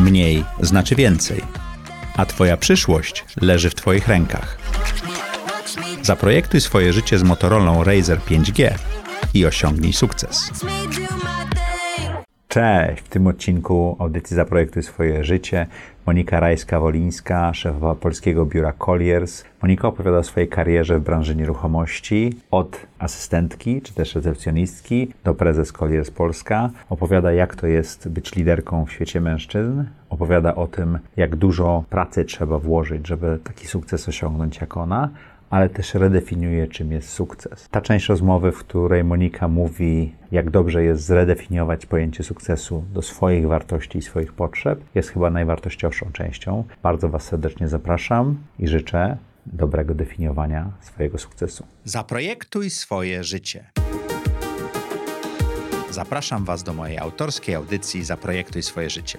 Mniej znaczy więcej, a Twoja przyszłość leży w Twoich rękach. Zaprojektuj swoje życie z Motorola Razer 5G i osiągnij sukces. Cześć! W tym odcinku audycji Zaprojektuj swoje życie Monika Rajska-Wolińska, szefowa polskiego biura Colliers. Monika opowiada o swojej karierze w branży nieruchomości od asystentki czy też recepcjonistki do prezes Colliers Polska. Opowiada jak to jest być liderką w świecie mężczyzn. Opowiada o tym, jak dużo pracy trzeba włożyć, żeby taki sukces osiągnąć jak ona ale też redefiniuje, czym jest sukces. Ta część rozmowy, w której Monika mówi, jak dobrze jest zredefiniować pojęcie sukcesu do swoich wartości i swoich potrzeb, jest chyba najwartościowszą częścią. Bardzo Was serdecznie zapraszam i życzę dobrego definiowania swojego sukcesu. Zaprojektuj swoje życie. Zapraszam Was do mojej autorskiej audycji Zaprojektuj swoje życie.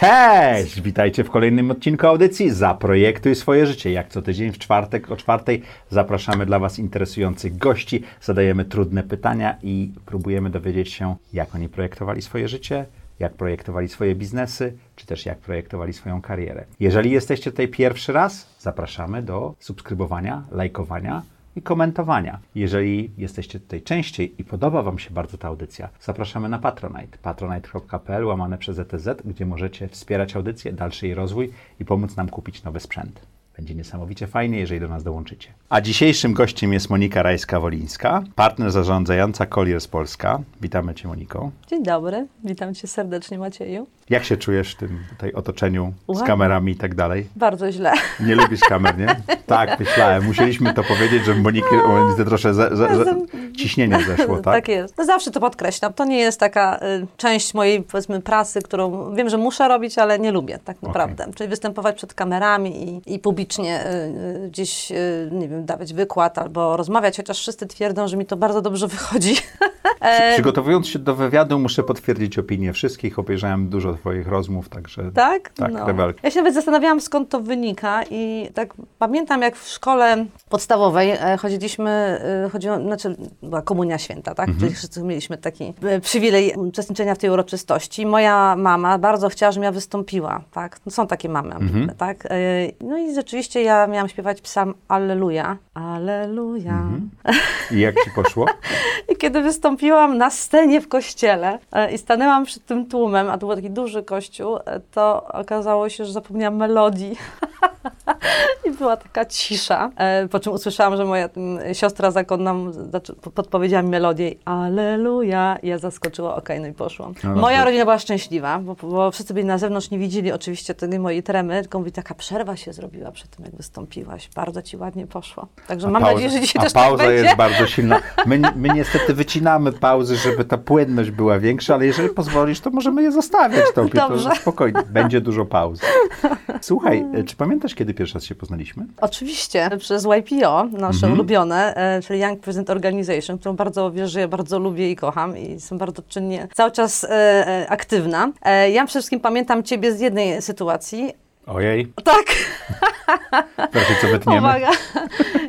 Cześć! Witajcie w kolejnym odcinku audycji Zaprojektuj swoje życie. Jak co tydzień w czwartek o czwartej zapraszamy dla Was interesujących gości, zadajemy trudne pytania i próbujemy dowiedzieć się, jak oni projektowali swoje życie, jak projektowali swoje biznesy, czy też jak projektowali swoją karierę. Jeżeli jesteście tutaj pierwszy raz, zapraszamy do subskrybowania, lajkowania i komentowania. Jeżeli jesteście tutaj częściej i podoba Wam się bardzo ta audycja, zapraszamy na Patronite. patronite.pl łamane przez ETZ, gdzie możecie wspierać audycję, dalszy jej rozwój i pomóc nam kupić nowy sprzęt. Będzie niesamowicie fajnie, jeżeli do nas dołączycie. A dzisiejszym gościem jest Monika Rajska-Wolińska, partner zarządzająca Colliers Polska. Witamy Cię, Moniko. Dzień dobry, witam Cię serdecznie, Macieju. Jak się czujesz w tym tutaj otoczeniu z kamerami i tak dalej? Bardzo źle. Nie lubisz kamer, nie? Tak, myślałem. Musieliśmy to powiedzieć, żeby Moniki Moniki troszkę ze, ze, ze, ciśnienie zeszło, tak? Tak jest. No zawsze to podkreślam. To nie jest taka y, część mojej, powiedzmy, pracy, którą wiem, że muszę robić, ale nie lubię, tak naprawdę. Okay. Czyli występować przed kamerami i, i publicznie y, y, gdzieś, y, nie wiem, dawać wykład albo rozmawiać, chociaż wszyscy twierdzą, że mi to bardzo dobrze wychodzi. E, przygotowując się do wywiadu, muszę potwierdzić opinię wszystkich. Obejrzałem dużo Twoich rozmów, także. Tak? Tak, no. Ja się nawet zastanawiałam, skąd to wynika, i tak pamiętam, jak w szkole podstawowej e, chodziliśmy, e, chodziło, znaczy była Komunia Święta, tak? Mhm. Czyli wszyscy mieliśmy taki przywilej uczestniczenia w tej uroczystości. Moja mama bardzo chciała, żebym ja wystąpiła, tak? No, są takie mamy, mhm. tak? No i rzeczywiście ja miałam śpiewać psam Alleluja. Alleluja. Mhm. I jak ci poszło? I kiedy wystąpiłam na scenie w kościele e, i stanęłam przed tym tłumem, a to był taki duży kościół, e, to okazało się, że zapomniałam melodii. I była taka cisza, e, po czym usłyszałam, że moja siostra zakonna podpowiedziała mi melodię Aleluja. Ja zaskoczyła, okej, okay, no i poszłam. No, Moja rodzina była szczęśliwa, bo, bo, wszyscy byli na zewnątrz, nie widzieli oczywiście tej mojej tremy, tylko mówi, taka przerwa się zrobiła przed tym, jak wystąpiłaś. Bardzo ci ładnie poszło. Także a mam pauza, nadzieję, że dzisiaj też tak pauza tak jest bardzo silna. My, my niestety wycinamy pauzy, żeby ta płynność była większa, ale jeżeli pozwolisz, to możemy je zostawiać tobie. Dobrze. To spokojnie, będzie dużo pauz. Słuchaj, czy pamiętasz, kiedy pierwszy raz się poznaliśmy? Oczywiście, przez YPO, nasze mhm. ulubione, e, czyli Young Present Organization, którą bardzo wierzę, bardzo lubię i kocham i jestem bardzo czynnie cały czas e, e, aktywna. Ja przede wszystkim pamiętam Ciebie z jednej sytuacji, Ojej. Tak. Proszę, co wytniemy. Uwaga.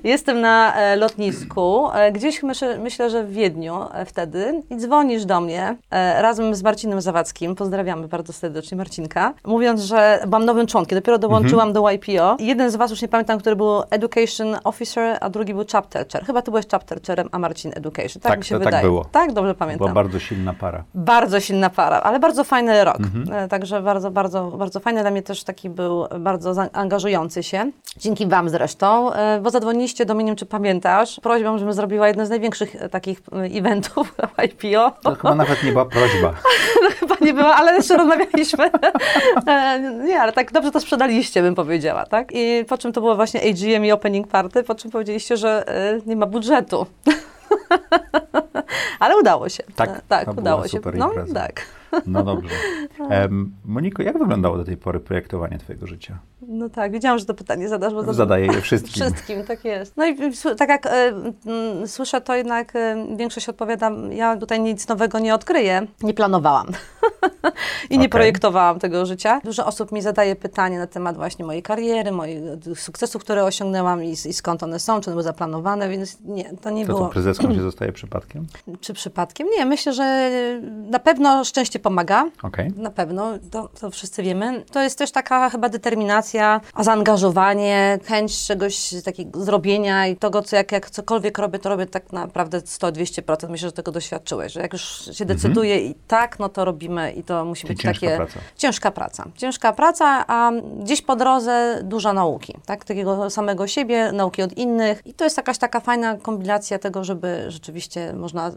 Jestem na e, lotnisku, e, gdzieś myślę, myślę, że w Wiedniu e, wtedy i dzwonisz do mnie razem z Marcinem Zawadzkim, pozdrawiamy bardzo serdecznie Marcinka, mówiąc, że byłam nowym członkiem, dopiero dołączyłam mhm. do YPO. Jeden z Was, już nie pamiętam, który był Education Officer, a drugi był Chapter Chair. Chyba Ty byłeś Chapter Chairem, a Marcin Education. Tak, tak mi się to, tak wydaje. Tak było. Tak, dobrze pamiętam. Była bardzo silna para. Bardzo silna para, ale bardzo fajny rok. Mhm. Także bardzo, bardzo, bardzo fajny. Dla mnie też taki był był bardzo angażujący się. Dzięki Wam zresztą, e, bo zadzwoniliście do mnie, nie wiem, czy pamiętasz, prośbą, żebym zrobiła jeden z największych e, takich e, eventów IPO. To chyba nawet nie była prośba. no, chyba nie była, ale jeszcze rozmawialiśmy. nie, ale tak dobrze to sprzedaliście, bym powiedziała, tak? I po czym to było właśnie AGM i Opening Party, po czym powiedzieliście, że nie ma budżetu. ale udało się. Tak, tak udało się. no, tak. No dobrze. Em, Moniko, jak wyglądało do tej pory projektowanie twojego życia? No tak, wiedziałam, że to pytanie zadasz, bo to Zadaję je wszystkim. Wszystkim, tak jest. No i tak jak e, słyszę, to jednak e, większość odpowiada, ja tutaj nic nowego nie odkryję. Nie planowałam. I nie Okej. projektowałam tego życia. Dużo osób mi zadaje pytanie na temat właśnie mojej kariery, moich e, sukcesów, które osiągnęłam i, i skąd one są, czy one były zaplanowane, więc nie, to nie To było. co, prezeską się zostaje przypadkiem? Czy przypadkiem? Nie, myślę, że na pewno szczęście pomaga. Okej. Na pewno, to, to wszyscy wiemy. To jest też taka chyba determinacja, a zaangażowanie, chęć czegoś takiego zrobienia i tego, co jak, jak cokolwiek robię, to robię tak naprawdę 100-200%. Myślę, że tego doświadczyłeś, że jak już się decyduje i tak, no to robimy i to musi Czyli być ciężka takie... praca. Ciężka praca. Ciężka praca, a gdzieś po drodze dużo nauki, tak? Takiego samego siebie, nauki od innych. I to jest jakaś taka fajna kombinacja tego, żeby rzeczywiście można y,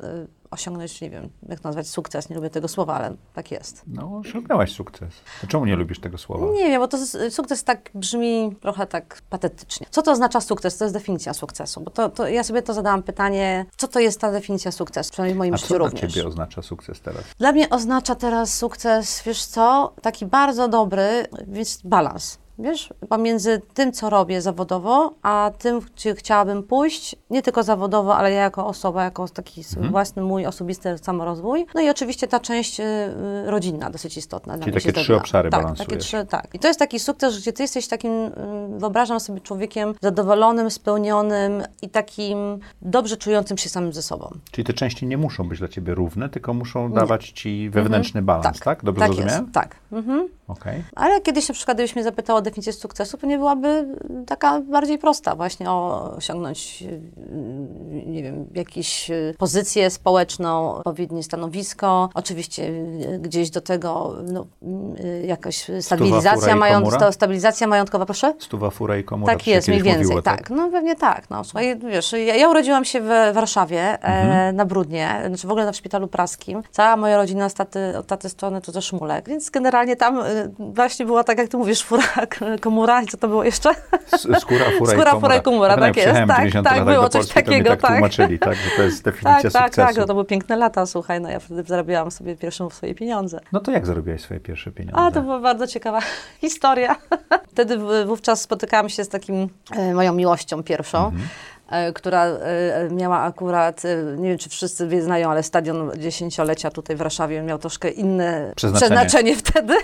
osiągnąć, nie wiem, jak nazwać sukces, nie lubię tego słowa, ale tak jest. No, osiągnęłaś sukces. To czemu nie lubisz tego słowa? Nie wiem, bo to sukces tak brzmi trochę tak patetycznie. Co to oznacza sukces? To jest definicja sukcesu. Bo to, to ja sobie to zadałam pytanie, co to jest ta definicja sukcesu? Przynajmniej w moim A życiu co dla również. ciebie oznacza sukces teraz? Dla mnie oznacza teraz sukces, wiesz co, taki bardzo dobry, więc balans. Wiesz, pomiędzy tym, co robię zawodowo, a tym, gdzie chciałabym pójść, nie tylko zawodowo, ale ja jako osoba, jako taki Mhm. własny mój osobisty samorozwój. No i oczywiście ta część y, y, rodzinna, dosyć istotna. Czyli takie trzy obszary tak, balansujesz. takie trzy, tak. I to jest taki sukces, gdzie ty jesteś takim, y, wyobrażam sobie człowiekiem zadowolonym, spełnionym i takim dobrze czującym się samym ze sobą. Czyli te części nie muszą być dla ciebie równe, tylko muszą dawać ci wewnętrzny balans, tak? Dobrze tak zrozumiałem? Jest, tak. Mhm. Okej. Ale kiedyś na przykład, gdybyś mnie zapytał o definicję sukcesu, pewnie byłaby taka bardziej prosta, właśnie o osiągnąć, nie wiem, jakąś yy, pozycję społeczną, odpowiednie stanowisko, oczywiście yy, gdzieś do tego no, yy, jakaś stabilizacja, mająt, stabilizacja majątkowa, proszę? Stuwa, fura i komura. Tak to jest, mniej więcej, mówiło, tak. No pewnie tak. No, słuchaj, wiesz, ja, ja urodziłam się w Warszawie, Mhm. e, na Brudnie, znaczy w ogóle w szpitalu praskim. Cała moja rodzina z taty, od taty strony to ze Szmulek, więc generalnie tam e, właśnie była tak, jak ty mówisz, fura, k- komura co to było jeszcze? Skóra, fura, Skóra, i komura. fura i komura, tak jest, tak, 90 tak, było coś Polski, takiego, tak, tak. tłumaczyli, tak, że to jest definicja Tak, tak, sukcesu. tak, no to były piękne lata, słuchaj, no ja wtedy zarabiałam sobie pierwsze swoje pieniądze. No to jak zarobiłaś swoje pierwsze pieniądze? A, to była bardzo ciekawa historia. Wtedy wówczas spotykałam się z takim e, moją miłością pierwszą. e, która e, miała akurat, e, nie wiem czy wszyscy wie- znają, ale stadion dziesięciolecia tutaj w Warszawie miał troszkę inne Przeznaczenie. przeznaczenie wtedy.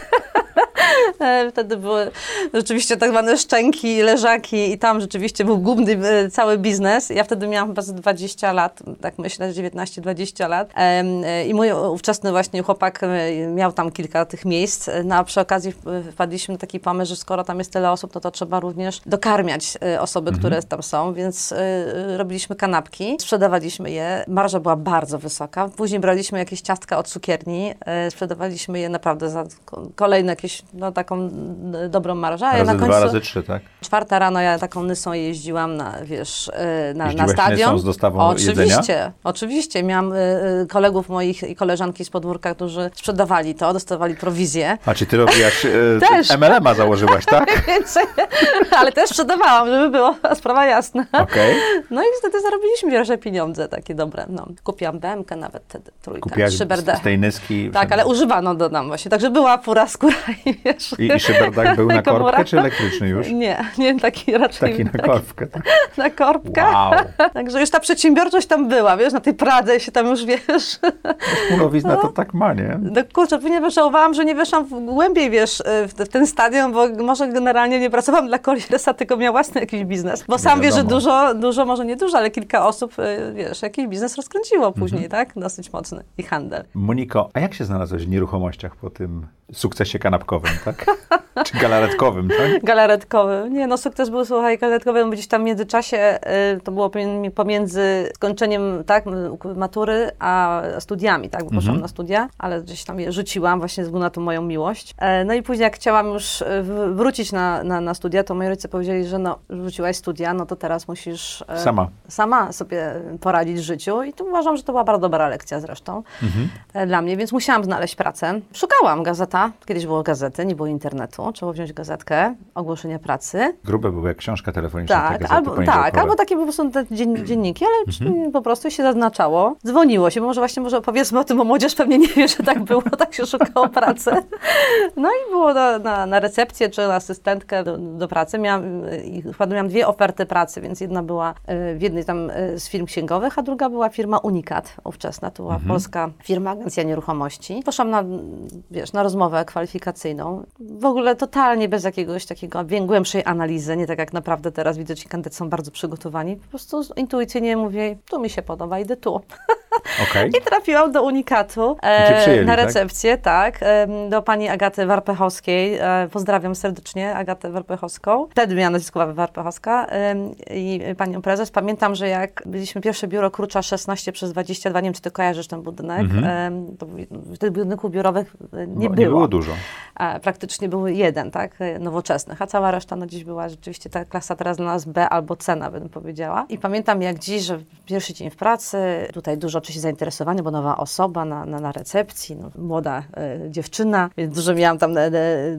E, Wtedy były rzeczywiście tak zwane szczęki, leżaki i tam rzeczywiście był główny e, cały biznes. Ja wtedy miałam chyba z 20 lat, tak myślę, 19-20 lat. E, I mój ówczesny właśnie chłopak miał tam kilka tych miejsc. No a przy okazji wpadliśmy na taki pomysł, że skoro tam jest tyle osób, no to trzeba również dokarmiać osoby, które tam są, więc robiliśmy kanapki, sprzedawaliśmy je. Marża była bardzo wysoka. Później braliśmy jakieś ciastka od cukierni, sprzedawaliśmy je naprawdę za ko- kolejne jakieś, no taką dobrą marżę. Ja Razy na dwa, końcu, razy trzy, tak? czwarta rano ja taką nysą jeździłam na, wiesz, e, na, na Jeździłaś stadion. nysą z dostawą oczywiście, jedzenia? Oczywiście, miałam e, e, kolegów moich i koleżanki z podwórka, którzy sprzedawali to, dostawali prowizję. A czy ty robiłaś, Też. ty MLM-a założyłaś, tak? Więc, ale też sprzedawałam, żeby było sprawa jasna. Okej. No i wtedy zarobiliśmy pierwsze pieniądze takie dobre. No, kupiłam BMK nawet wtedy, trójkę, Kupiłaś z, z tej nyski. Tak, ale używano dodam właśnie. Także była fura skóra i wiesz. I, i szyberdach był na Komora. korbkę, czy elektryczny już? Nie, nie taki raczej Taki na korbkę. Tak. na korbkę. Wow. Także już ta przedsiębiorczość tam była, wiesz, na tej Pradze się tam już, wiesz, Smulowizna to tak ma, nie? no kurczę, nie żałowałam, że nie weszłam w głębiej, wiesz, w, te- w ten stadion, bo może generalnie nie pracowałam dla Coliresa, tylko miał własny jakiś biznes. Bo sam wiesz, że dużo, dużo, może nie dużo, ale kilka osób, y, wiesz, jakiś biznes rozkręciło później, Mhm. tak? Dosyć mocny i handel. Moniko, a jak się znalazłeś w nieruchomościach po tym sukcesie kanapkowym, tak? Czy galaretkowym, tak? Galaretkowy. Nie, no sukces był, słuchaj, galaretkowy, bo gdzieś tam w międzyczasie, y, to było pomiędzy skończeniem, tak, matury, a studiami, tak, bo poszłam Mhm. na studia, ale gdzieś tam je rzuciłam właśnie ze względu na tą moją miłość. E, No i później jak chciałam już w- wrócić na, na, na studia, to moi rodzice powiedzieli, że no, rzuciłaś studia, no to teraz musisz e, Sama. sama sobie poradzić w życiu i to uważam, że to była bardzo dobra lekcja zresztą Mhm. e, dla mnie, więc musiałam znaleźć pracę. Szukałam gazeta, kiedyś było gazety, gazety, nie było internetu, trzeba wziąć gazetkę, ogłoszenie pracy. Grube były jak książka telefoniczna. te Tak, gazety albo, tak, albo takie po prostu te dzien, dzienniki, ale Mhm. po prostu się zaznaczało. Dzwoniło się, bo może właśnie może opowiedzmy o tym, bo młodzież pewnie nie wie, że tak było, tak się szukało pracy. No i było na, na, na recepcję czy na asystentkę do, do pracy. Miałam, chyba miałam dwie oferty pracy, więc jedna była y, w jednej tam y, z firm księgowych, a druga była firma Unikat ówczesna, to była Mhm. polska firma, agencja nieruchomości. Poszłam na, wiesz, na rozmowę kwalifikacyjną. W ogóle totalnie bez jakiegoś takiego głębszej analizy, nie tak jak naprawdę teraz widzę, ci kandydaci są bardzo przygotowani. Po prostu intuicyjnie mówię, tu mi się podoba, idę tu. Okej. I trafiłam do Unikatu cię przyjęli, na tak? recepcję, tak, em, do pani Agaty Warpechowskiej. E, pozdrawiam serdecznie Agatę Warpechowską. Wtedy miała nazwisko Warpechowska em, i panią prezes. Pamiętam, że jak byliśmy pierwsze biuro Krucza 16 przez 22, nie wiem, czy ty kojarzysz ten budynek. Mhm. Em, to, w tych budynków biurowych e, nie Bo było. nie było dużo. Praktycznie był jeden, tak, e, nowoczesnych, a cała reszta no dziś była rzeczywiście ta klasa teraz dla nas B albo C nawet bym powiedziała. I pamiętam jak dziś, że pierwszy dzień w pracy, tutaj dużo oczywiście zainteresowania, bo nowa osoba na, na, na recepcji, no, młoda e, dziewczyna, więc dużo miałam tam e, e,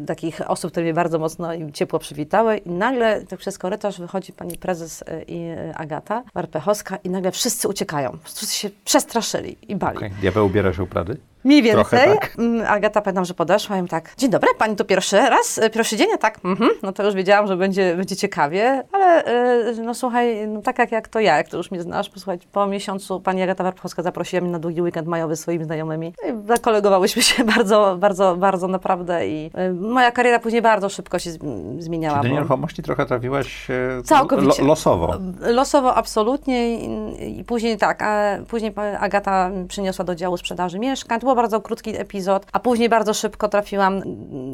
takich osób, które mnie bardzo mocno i ciepło przywitały i nagle tak przez korytarz wychodzi pani prezes e, i e, Agata Warpechowska i nagle wszyscy uciekają, wszyscy się przestraszyli i bali. Okej. Diabeł ubiera się u Prady? Mniej więcej. Tak. Mm, Agata pamiętam, że podeszła i tak, dzień dobry, pani tu pierwszy raz, e, pierwszy dzień, a tak, mhm. no to już wiedziałam, że będzie, będzie ciekawie, ale e, no słuchaj, no tak jak, jak to ja, jak to już mnie znasz, posłuchaj, po miesiącu pani Agata Warpchowska zaprosiła mnie na długi weekend majowy z swoimi znajomymi i zakolegowałyśmy się bardzo, bardzo, bardzo naprawdę i e, moja kariera później bardzo szybko się z- zmieniała. Czy do nieruchomości trochę trafiłaś e, Całkowicie. Lo, losowo? Losowo absolutnie i, i później tak, a później Agata przyniosła do działu sprzedaży mieszkań. Był bardzo krótki epizod, a później bardzo szybko trafiłam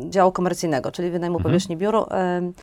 działu komercyjnego, czyli wynajmu powierzchni biuru.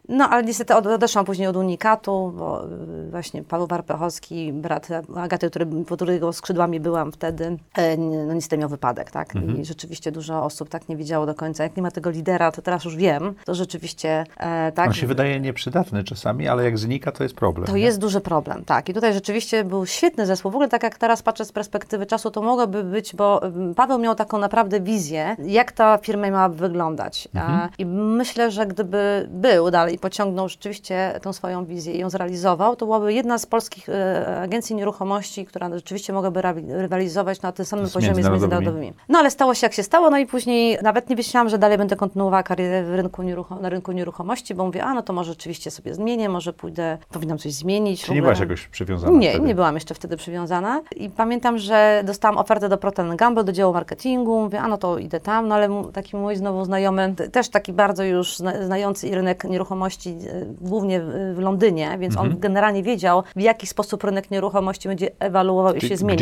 No ale niestety od- odeszłam później od Unikatu, bo y, właśnie Paweł Warpechowski, brat Agaty, który, pod którego skrzydłami byłam wtedy, e, no niestety miał wypadek, tak? I rzeczywiście dużo osób tak nie wiedziało do końca, jak nie ma tego lidera, to teraz już wiem, to rzeczywiście e, tak. On się wydaje nieprzydatny czasami, ale jak znika, to jest problem. To nie? jest duży problem, tak. I tutaj rzeczywiście był świetny zespół. W ogóle tak jak teraz patrzę z perspektywy czasu, to mogłoby być, bo mm, Paweł miał taką naprawdę wizję, jak ta firma miałaby wyglądać. A, I myślę, że gdyby był dalej i pociągnął rzeczywiście tą swoją wizję i ją zrealizował, to byłaby jedna z polskich e, agencji nieruchomości, która rzeczywiście mogłaby rywalizować na tym samym Z poziomie z międzynarodowymi. No ale stało się jak się stało, no i później nawet nie myślałam, że dalej będę kontynuowała karierę w rynku na rynku nieruchomości, bo mówię, a no to może rzeczywiście sobie zmienię, może pójdę, powinnam coś zmienić. Czy nie byłaś jakoś przywiązana Nie, wtedy? nie byłam jeszcze wtedy przywiązana. I pamiętam, że dostałam ofertę do Procter Gamble, do działu marketingu. Mówię, a no to idę tam, no ale taki mój znowu znajomy, też taki bardzo już zna, znający rynek nieruchomości, e, głównie w, Londynie, więc Mhm. on generalnie wiedział, w jaki sposób rynek nieruchomości będzie ewoluował i się zmieniał.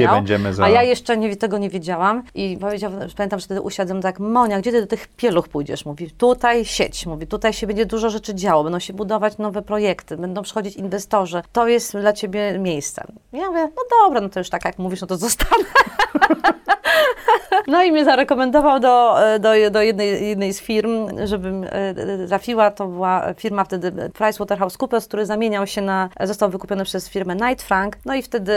za- A ja jeszcze nie, tego nie wiedziałam. I powiedział, pamiętam, że wtedy usiadłem tak, Monia, gdzie ty do tych pieluch pójdziesz? Mówi, tutaj sieć. Mówi, tutaj się będzie dużo rzeczy działo, będą się budować nowe projekty, będą przychodzić inwestorzy. To jest dla ciebie miejsce. Ja mówię, no dobra, no to już tak jak mówisz, no to zostanę. No i mnie zarekomendował do, e, do, do jednej, jednej z firm, żebym e, e, trafiła. To była firma wtedy PricewaterhouseCoopers, który zamieniał się na, został wykupiony przez firmę Knight Frank. No i wtedy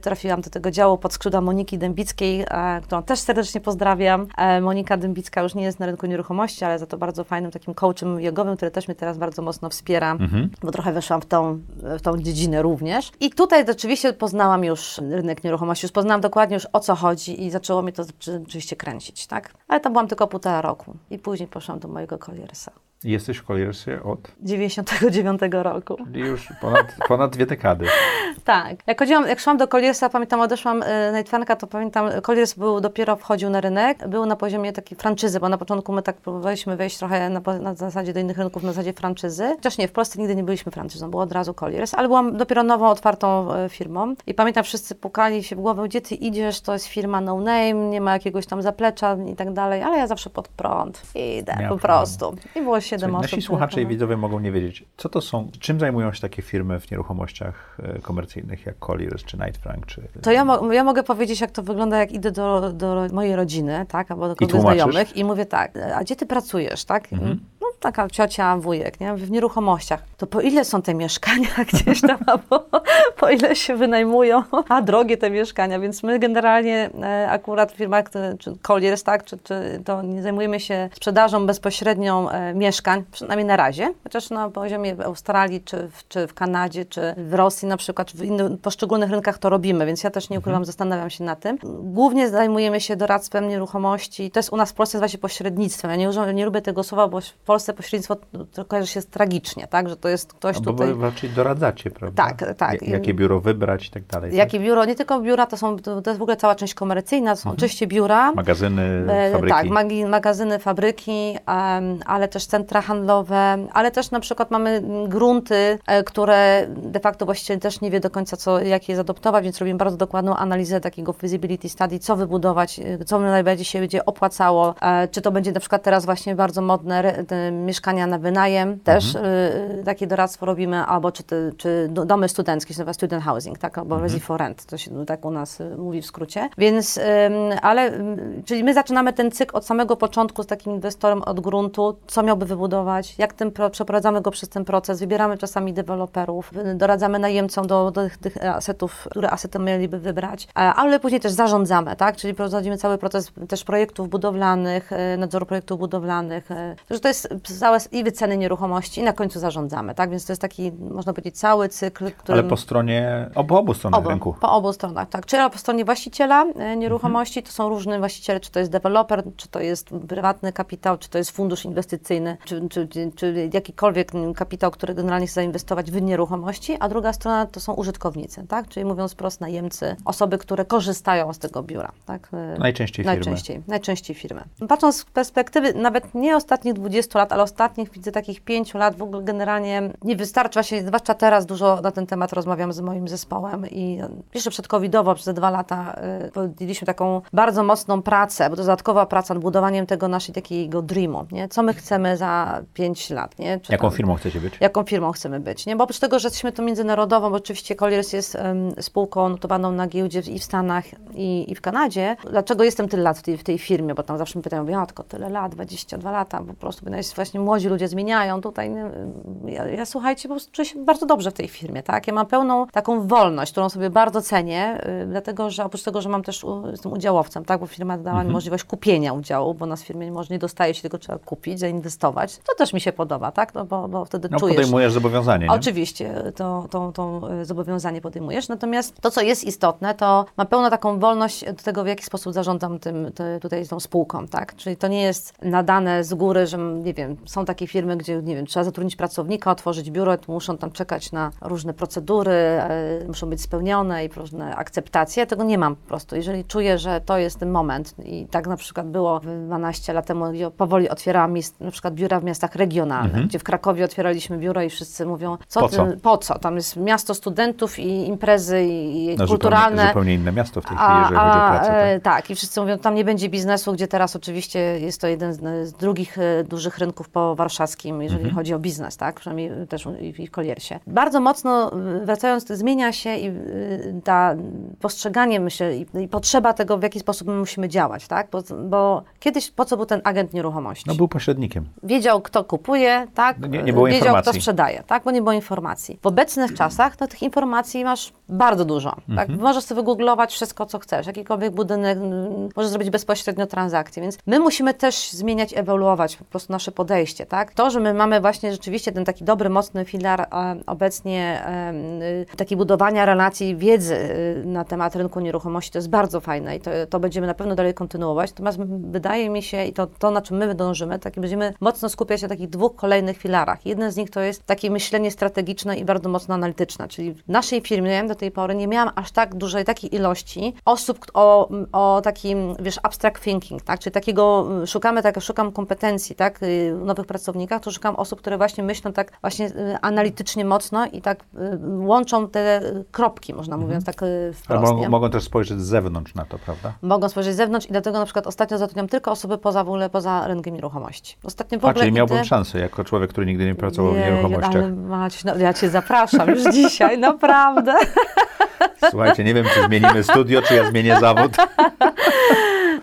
trafiłam do tego działu pod skrzydła Moniki Dębickiej, którą też serdecznie pozdrawiam. Monika Dębicka już nie jest na rynku nieruchomości, ale za to bardzo fajnym takim coachem jogowym, który też mnie teraz bardzo mocno wspiera, Mhm. bo trochę weszłam w tą, w tą dziedzinę również. I tutaj rzeczywiście poznałam już rynek nieruchomości, już poznałam dokładnie już o co chodzi i zaczęło mnie to rzeczywiście kręcić, tak? Ale tam byłam tylko półtora roku i później poszłam do mojego koliersa. Jesteś w Colliersie od 99 roku. czyli już ponad, ponad dwie dekady. Tak. Jak chodziłam, jak szłam do Colliersa, pamiętam, odeszłam y, na Litwanka, to pamiętam, Colliers był dopiero wchodził na rynek, był na poziomie takiej franczyzy, bo na początku my tak próbowaliśmy wejść trochę na, na zasadzie do innych rynków, na zasadzie franczyzy. Chociaż nie, w Polsce nigdy nie byliśmy franczyzą, było od razu Colliers, ale byłam dopiero nową, otwartą y, firmą i pamiętam, wszyscy pukali się w głowę, gdzie ty idziesz, to jest firma no name, nie ma jakiegoś tam zaplecza i tak dalej, ale ja zawsze pod prąd idę Miała po prostu. I było siedem Słuchaj, osób. Nasi słuchacze i widzowie mogą nie wiedzieć, co to są, czym zajmują się takie firmy w nieruchomościach e, komercyjnych jak Colliers, czy Knight Frank, czy... To ja, mo- ja mogę powiedzieć, jak to wygląda, jak idę do, do mojej rodziny, tak, albo do kogoś znajomych i mówię tak, a gdzie ty pracujesz, tak? Mhm. Taka ciocia, wujek, nie? w nieruchomościach, to po ile są te mieszkania gdzieś tam, albo po ile się wynajmują, a drogie te mieszkania, więc my generalnie e, akurat w firmach, czy Colliers, tak, czy, czy to nie zajmujemy się sprzedażą bezpośrednią e, mieszkań, przynajmniej na razie, chociaż na poziomie w Australii, czy w, czy w Kanadzie, czy w Rosji na przykład, czy w innych poszczególnych rynkach to robimy, więc ja też nie ukrywam, mhm. zastanawiam się na tym. Głównie zajmujemy się doradztwem nieruchomości, to jest u nas w Polsce nazywa się pośrednictwem, ja nie, używam, nie lubię tego słowa, bo w Polsce pośrednictwo to kojarzy się tragicznie, tak, że to jest ktoś no, tutaj... Bo raczej doradzacie, prawda? Tak, tak. jakie biuro wybrać i tak dalej. Tak? Jakie tak? biuro, nie tylko biura, to są, to jest w ogóle cała część komercyjna, to są mhm. oczywiście biura. Magazyny, e, fabryki. Tak, magi, magazyny, fabryki, um, ale też centra handlowe, ale też na przykład mamy grunty, e, które de facto właściciel też nie wie do końca, co, jak je zadoptować, więc robimy bardzo dokładną analizę takiego feasibility study, co wybudować, e, co najbardziej się będzie opłacało, czy to będzie na przykład teraz właśnie bardzo modne mieszkania na wynajem, też mhm. y, takie doradztwo robimy, albo czy, te, czy domy studenckie, się nazywa student housing, tak, albo mhm. for rent, to się tak u nas y, mówi w skrócie. Więc, y, ale, czyli my zaczynamy ten cykl od samego początku z takim inwestorem od gruntu, co miałby wybudować, jak ten, przeprowadzamy go przez ten proces, wybieramy czasami deweloperów, doradzamy najemcom do, do tych, tych asetów, które asety mieliby wybrać, ale później też zarządzamy, tak, czyli prowadzimy cały proces też projektów budowlanych, nadzoru projektów budowlanych, że to jest całe i wyceny nieruchomości i na końcu zarządzamy, tak? Więc to jest taki, można powiedzieć, cały cykl, który... Ale po stronie, po obu stronach obu, rynku. Po obu stronach, tak. Czyli po stronie właściciela e, nieruchomości, mhm. to są różne właściciele, czy to jest deweloper, czy to jest prywatny kapitał, czy to jest fundusz inwestycyjny, czy, czy, czy jakikolwiek kapitał, który generalnie chce zainwestować w nieruchomości, a druga strona to są użytkownicy, tak? Czyli mówiąc wprost najemcy, osoby, które korzystają z tego biura, tak? E, najczęściej firmy. Najczęściej, najczęściej firmy. Patrząc z perspektywy nawet nie ostatnich 20 lat, ale ostatnich widzę takich 5 lat w ogóle generalnie nie wystarczy, właśnie zwłaszcza teraz dużo na ten temat rozmawiam z moim zespołem i jeszcze przed covidowo, przez dwa lata y, podjęliśmy taką bardzo mocną pracę, bo to dodatkowa praca nad budowaniem tego naszego takiego dreamu, nie? Co my chcemy za 5 lat, nie? Czy jaką tam, firmą chcecie być? Jaką firmą chcemy być, nie? Bo oprócz tego, że jesteśmy tu międzynarodową, bo oczywiście Colliers jest um, spółką notowaną na giełdzie i w Stanach i, i w Kanadzie. Dlaczego jestem tyle lat w tej, w tej firmie? Bo tam zawsze mi pytają, ja tylko tyle lat, 22 lata, po prostu jest właśnie młodzi ludzie zmieniają tutaj. Ja, ja, słuchajcie, po prostu czuję się bardzo dobrze w tej firmie, tak? Ja mam pełną taką wolność, którą sobie bardzo cenię, yy, dlatego, że oprócz tego, że mam też, jestem udziałowcem, tak? Bo firma dała mhm. mi możliwość kupienia udziału, bo nas w firmie może nie dostaje się, tylko trzeba kupić, zainwestować. To też mi się podoba, tak? No bo, bo wtedy no, czujesz... podejmujesz zobowiązanie, nie? Oczywiście, to, to, to y, zobowiązanie podejmujesz. Natomiast to, co jest istotne, to mam pełną taką wolność do tego, w jaki sposób zarządzam tym, tutaj tą spółką, tak? Czyli to nie jest nadane z góry, że nie wiem, są takie firmy, gdzie, nie wiem, trzeba zatrudnić pracownika, otworzyć biuro, to muszą tam czekać na różne procedury, e, muszą być spełnione i różne akceptacje. Ja tego nie mam po prostu. Jeżeli czuję, że to jest ten moment i tak na przykład było 12 lat temu, gdzie powoli otwierałam na przykład biura w miastach regionalnych, mhm. gdzie w Krakowie otwieraliśmy biuro i wszyscy mówią, co po, co? po co? Tam jest miasto studentów i imprezy i no, kulturalne. Zupełnie, zupełnie inne miasto w tej chwili, jeżeli a, chodzi o pracę. Tak? E, tak, i wszyscy mówią, tam nie będzie biznesu, gdzie teraz oczywiście jest to jeden z, z drugich e, dużych rynków po warszawskim, jeżeli mhm. chodzi o biznes, tak? Przynajmniej też w Koliersie. Bardzo mocno, y, wracając, zmienia się i y, ta postrzeganie, myślę, i, i potrzeba tego, w jaki sposób my musimy działać, tak? Bo, bo, kiedyś po co był ten agent nieruchomości? No był pośrednikiem. Wiedział, kto kupuje, tak? No, nie, nie było Wiedział, informacji. kto sprzedaje, tak? Bo nie było informacji. W obecnych czasach, no tych informacji masz bardzo dużo, tak? mhm. Możesz sobie wygooglować wszystko, co chcesz, jakikolwiek budynek, możesz zrobić bezpośrednio transakcję, więc my musimy też zmieniać, ewoluować po prostu nasze podejście, tak? To, że my mamy właśnie rzeczywiście ten taki dobry, mocny filar e, obecnie e, taki budowania relacji, wiedzy e, na temat rynku nieruchomości, to jest bardzo fajne i to, to będziemy na pewno dalej kontynuować. Natomiast wydaje mi się, i to, to na czym my dążymy, tak będziemy mocno skupiać się na takich dwóch kolejnych filarach. Jeden z nich to jest takie myślenie strategiczne i bardzo mocno analityczne, czyli w naszej firmie do tej pory nie miałam aż tak dużej takiej ilości osób o, o takim, wiesz, abstract thinking, tak, czyli takiego, szukamy, tak, szukam kompetencji, tak, nowych pracownikach, to szukam osób, które właśnie myślą tak właśnie y, analitycznie mocno i tak y, łączą te kropki, można mhm. mówiąc tak y, wprost. Mogą, mogą też spojrzeć z zewnątrz na to, prawda? Mogą spojrzeć z zewnątrz i dlatego na przykład ostatnio zatrudniam tylko osoby poza w ogóle, poza rynkiem nieruchomości. Ostatnio w ogóle A, czyli miałbym szansę jako człowiek, który nigdy nie pracował nie, w nieruchomościach. Ale no, ja Cię zapraszam już dzisiaj, naprawdę. Słuchajcie, nie wiem, czy zmienimy studio, czy ja zmienię zawód.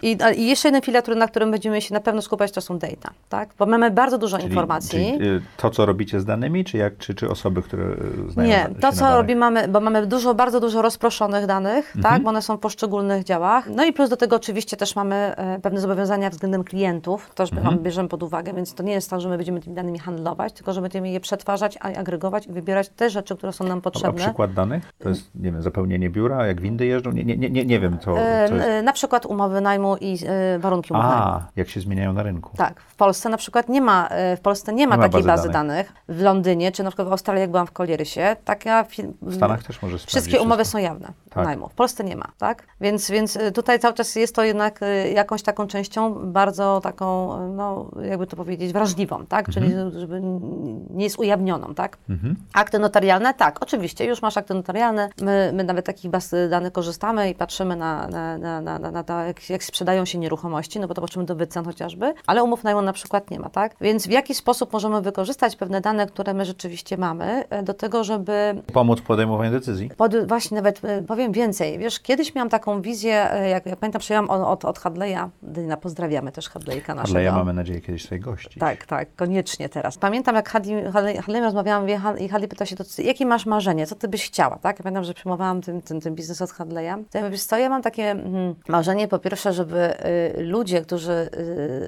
I, a- I jeszcze jeden filar, który- na którym będziemy się na pewno skupiać, to są data, tak? Bo mamy bardzo dużo Czyli- informacji. Czyli y, to, co robicie z danymi, czy, jak, czy, czy osoby, które y, znają Nie, to co robimy, mamy, bo mamy dużo, bardzo dużo rozproszonych danych, Mhm. tak, bo one są w poszczególnych działach. No i plus do tego oczywiście też mamy e, pewne zobowiązania względem klientów, to też Mhm. bierzemy pod uwagę, więc to nie jest tak, że my będziemy tymi danymi handlować, tylko że będziemy je przetwarzać, a- agregować i wybierać te rzeczy, które są nam A potrzebne. przykład danych? To jest, nie wiem, zapełnienie biura, jak windy jeżdżą? Nie, nie, nie, nie, nie wiem, co, E, co jest. e, Na przykład umowy najmu i e, warunki umowy najmu. A, jak się zmieniają na rynku. Tak, w Polsce na przykład nie ma, e, w Polsce nie ma, Nie ma takiej bazy bazy danych. W Londynie, czy na przykład w Australii, jak byłam w Coliersie, taka... W Stanach też może sprawdzić Wszystkie umowy wszystko. są jawne Tak. najmu. W Polsce nie ma, tak? Więc, więc y, tutaj cały czas jest to jednak y, jakąś taką częścią bardzo taką, y, no jakby to powiedzieć, wrażliwą, tak? Czyli żeby n- nie jest ujawnioną, tak? Mhm. Akty notarialne, tak, oczywiście, już masz akty notarialne. My, my nawet takich baz danych korzystamy i patrzymy na, na, na, na, na, na to, jak, jak sprzedają się nieruchomości, no bo to patrzymy do wycen chociażby, ale umów najmu na przykład nie ma, tak? Więc w jaki sposób możemy wykorzystać pewne dane, które my rzeczywiście mamy, y, do tego, żeby Pomóc w podejmowaniu decyzji. pod, właśnie nawet e, powiem więcej. Wiesz, kiedyś miałam taką wizję, e, jak, jak pamiętam, przyjęłam od, od, Hadleya, Dyna, pozdrawiamy też Hadleyka naszego. Ale ja mamy nadzieję kiedyś swoich gości. Tak, tak, koniecznie teraz. Pamiętam, jak Hadley, Hadley, Hadley rozmawiałam i Hadley pytał się, to, co- jakie masz marzenie, co ty byś chciała, tak? Ja pamiętam, że przyjmowałam ten, ten, ten biznes od Hadleya. To ja mówię, co, ja mam takie mm, marzenie, po pierwsze, żeby y, ludzie, którzy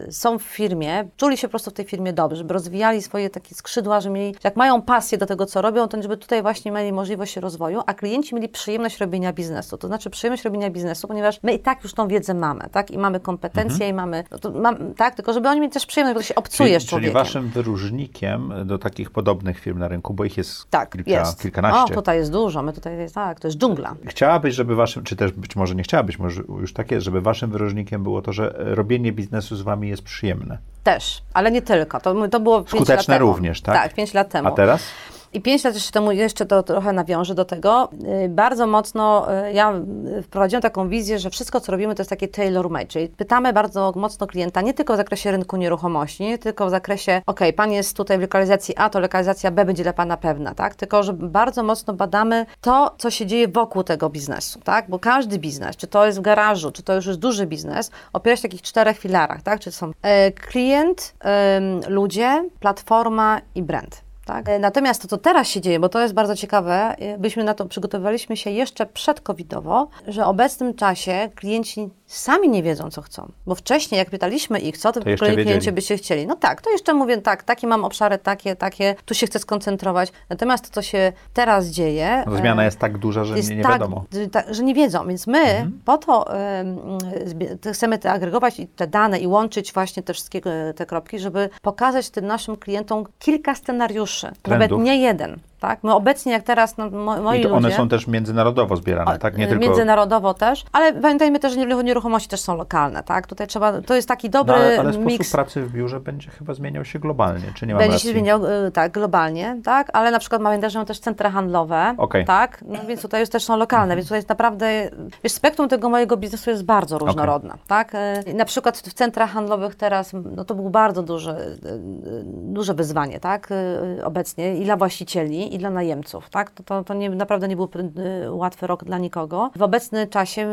y, są w firmie, czuli się po prostu w tej firmie dobrze, żeby rozwijali swoje takie skrzydła, że mieli, jak mają pasję do tego, co robią, to żeby tutaj właśnie mieli możliwość rozwoju, a klienci mieli przyjemność robienia biznesu. To znaczy przyjemność robienia biznesu, ponieważ my i tak już tą wiedzę mamy, tak? I mamy kompetencje i mamy, no mam, tak? Tylko żeby oni mieli też przyjemność, bo to się obcuje Czyli, z czyli człowiekiem. waszym wyróżnikiem do takich podobnych firm na rynku, bo ich jest Tak, kilka, jest. kilkanaście. O, tutaj jest dużo, my tutaj, tak, to jest dżungla. Chciałabyś, żeby waszym, czy też być może nie chciałabyś, może już tak jest, żeby waszym wyróżnikiem było to, że robienie biznesu z wami jest przyjemne. Też, ale nie tylko. To, to było Skuteczne również, tak? Tak, pięć lat temu. A teraz? I pięć lat jeszcze temu, jeszcze to trochę nawiążę do tego, y, bardzo mocno y, ja y, wprowadziłam taką wizję, że wszystko, co robimy, to jest takie tailor-made, czyli pytamy bardzo mocno klienta, nie tylko w zakresie rynku nieruchomości, nie tylko w zakresie, ok, pan jest tutaj w lokalizacji A, to lokalizacja B będzie dla pana pewna, tak? Tylko, że bardzo mocno badamy to, co się dzieje wokół tego biznesu, tak? Bo każdy biznes, czy to jest w garażu, czy to już jest duży biznes, opiera się na takich czterech filarach, tak? Czy są klient, ludzie, platforma i brand. Tak? E, Natomiast to, co teraz się dzieje, bo to jest bardzo ciekawe, e, byśmy na to przygotowywaliśmy się jeszcze przedcovidowo, że w obecnym czasie klienci sami nie wiedzą, co chcą. Bo wcześniej, jak pytaliśmy ich, co to, To jeszcze klienci wiedzieli. byście chcieli, no tak, to jeszcze mówię, tak, takie mam obszary, takie, takie, tu się chcę skoncentrować. Natomiast to, co się teraz dzieje... No, zmiana e, jest tak duża, że nie, nie tak, wiadomo. Mhm. tak, że nie wiedzą, więc my po to te- chcemy te agregować i te dane i łączyć właśnie te wszystkie te kropki, żeby pokazać tym naszym klientom kilka scenariuszy, nawet Trendów. nie jeden. Tak? My obecnie, jak teraz no, mo, moi I to ludzie... one są też międzynarodowo zbierane, tak? Nie tylko... Międzynarodowo też, ale pamiętajmy też, że nie- nieruchomości też są lokalne, tak? Tutaj trzeba, to jest taki No, dobry ale, ale miks. sposób pracy w biurze będzie chyba zmieniał się globalnie, czy nie mam Będzie racji? się zmieniał, y, tak, globalnie, tak, ale na przykład mamy też, też centra handlowe, Okej. tak, no więc tutaj już też są lokalne, więc tutaj jest naprawdę, wiesz, spektrum tego mojego biznesu jest bardzo różnorodne, tak. Y, Na przykład w centrach handlowych teraz, no to był bardzo duży, y, duże wyzwanie, tak, obecnie i dla właścicieli, i dla najemców, tak, to, to, to nie, naprawdę nie był y, łatwy rok dla nikogo. W obecnym czasie